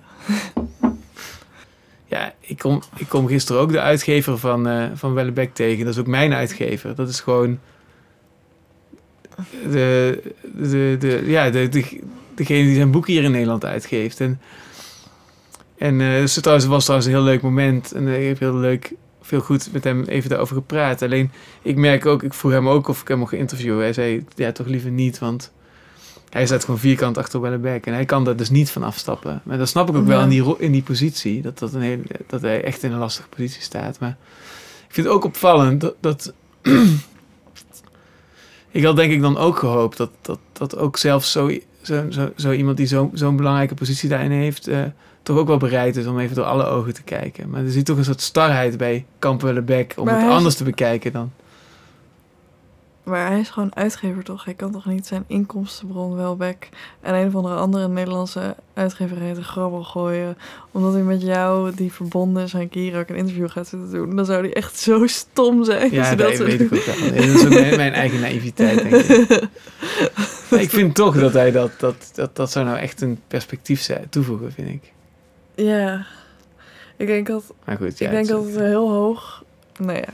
Ja, ik kom, ik kom gisteren ook de uitgever van, eh van Wellebeck tegen. Dat is ook mijn uitgever. Dat is gewoon de, de, de, ja, de, de, degene die zijn boek hier in Nederland uitgeeft. En, en eh dus het was trouwens een heel leuk moment. En ik heb heel leuk, veel goed met hem even daarover gepraat. Alleen, ik merk ook, ik vroeg hem ook of ik hem mocht interviewen. Hij zei, ja, toch liever niet, want... Hij staat gewoon vierkant achter Wellebeck en hij kan daar dus niet van afstappen. Maar dat snap ik ook wel in die, in die positie, dat, dat, een hele, dat hij echt in een lastige positie staat. Maar ik vind het ook opvallend dat... dat ik had denk ik dan ook gehoopt dat, dat, dat ook zelfs zo, zo, zo, zo iemand die zo- zo'n belangrijke positie daarin heeft... eh, toch ook wel bereid is om even door alle ogen te kijken. Maar er zit toch een soort starheid bij Kamp om Maar het is- anders te bekijken dan... Maar hij is gewoon uitgever toch? Hij kan toch niet zijn inkomstenbron wel weg en een of andere andere Nederlandse uitgeverij te grabbel gooien. Omdat hij met jou, die verbonden is aan Kirak, een interview gaat zitten doen. Dan zou hij echt zo stom zijn. Ja, dat, weet ik ook wel. Dat is ook mijn, mijn eigen naïviteit, denk ik. Maar ik vind toch dat hij dat, dat, dat, dat zou nou echt een perspectief toevoegen, vind ik. Ja. Ik denk dat, Maar goed, ja. ik denk het dat het heel hoog... Nou ja.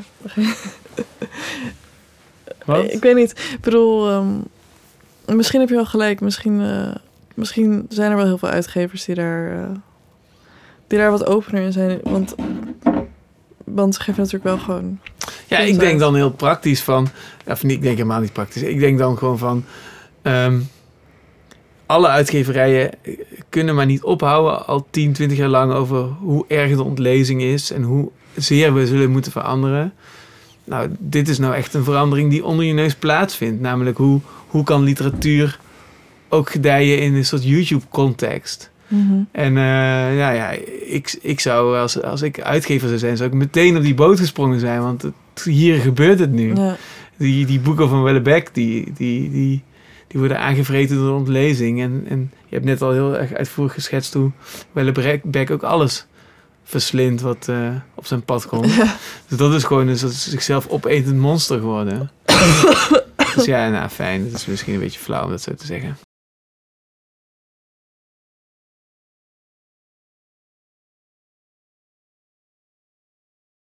Wat? Ik weet niet. Ik bedoel, ehm, misschien heb je wel gelijk. Misschien, eh, misschien zijn er wel heel veel uitgevers die daar, eh, die daar wat opener in zijn. Want, want ze geven natuurlijk wel gewoon... Ja, ik denk dan heel praktisch van... Of niet, ik denk helemaal niet praktisch. Ik denk dan gewoon van... ehm, alle uitgeverijen kunnen maar niet ophouden al 10, 20 jaar lang over hoe erg de ontlezing is en hoe zeer we zullen moeten veranderen. nou, dit is nou echt een verandering die onder je neus plaatsvindt. Namelijk hoe, hoe kan literatuur ook gedijen in een soort YouTube-context. Mhm. En eh, ja, ja, ik, ik zou, als, als ik uitgever zou zijn, zou ik meteen op die boot gesprongen zijn. Want het, hier gebeurt het nu. Ja. Die, die boeken van Wellebeck, die, die, die, die worden aangevreten door ontlezing. En, en je hebt net al heel erg uitvoerig geschetst hoe Wellebeck ook alles verslindt wat eh, op zijn pad komt. Dus dat is gewoon een soort zichzelf opetend monster geworden. dus ja, nou fijn. Het is misschien een beetje flauw om dat zo te zeggen.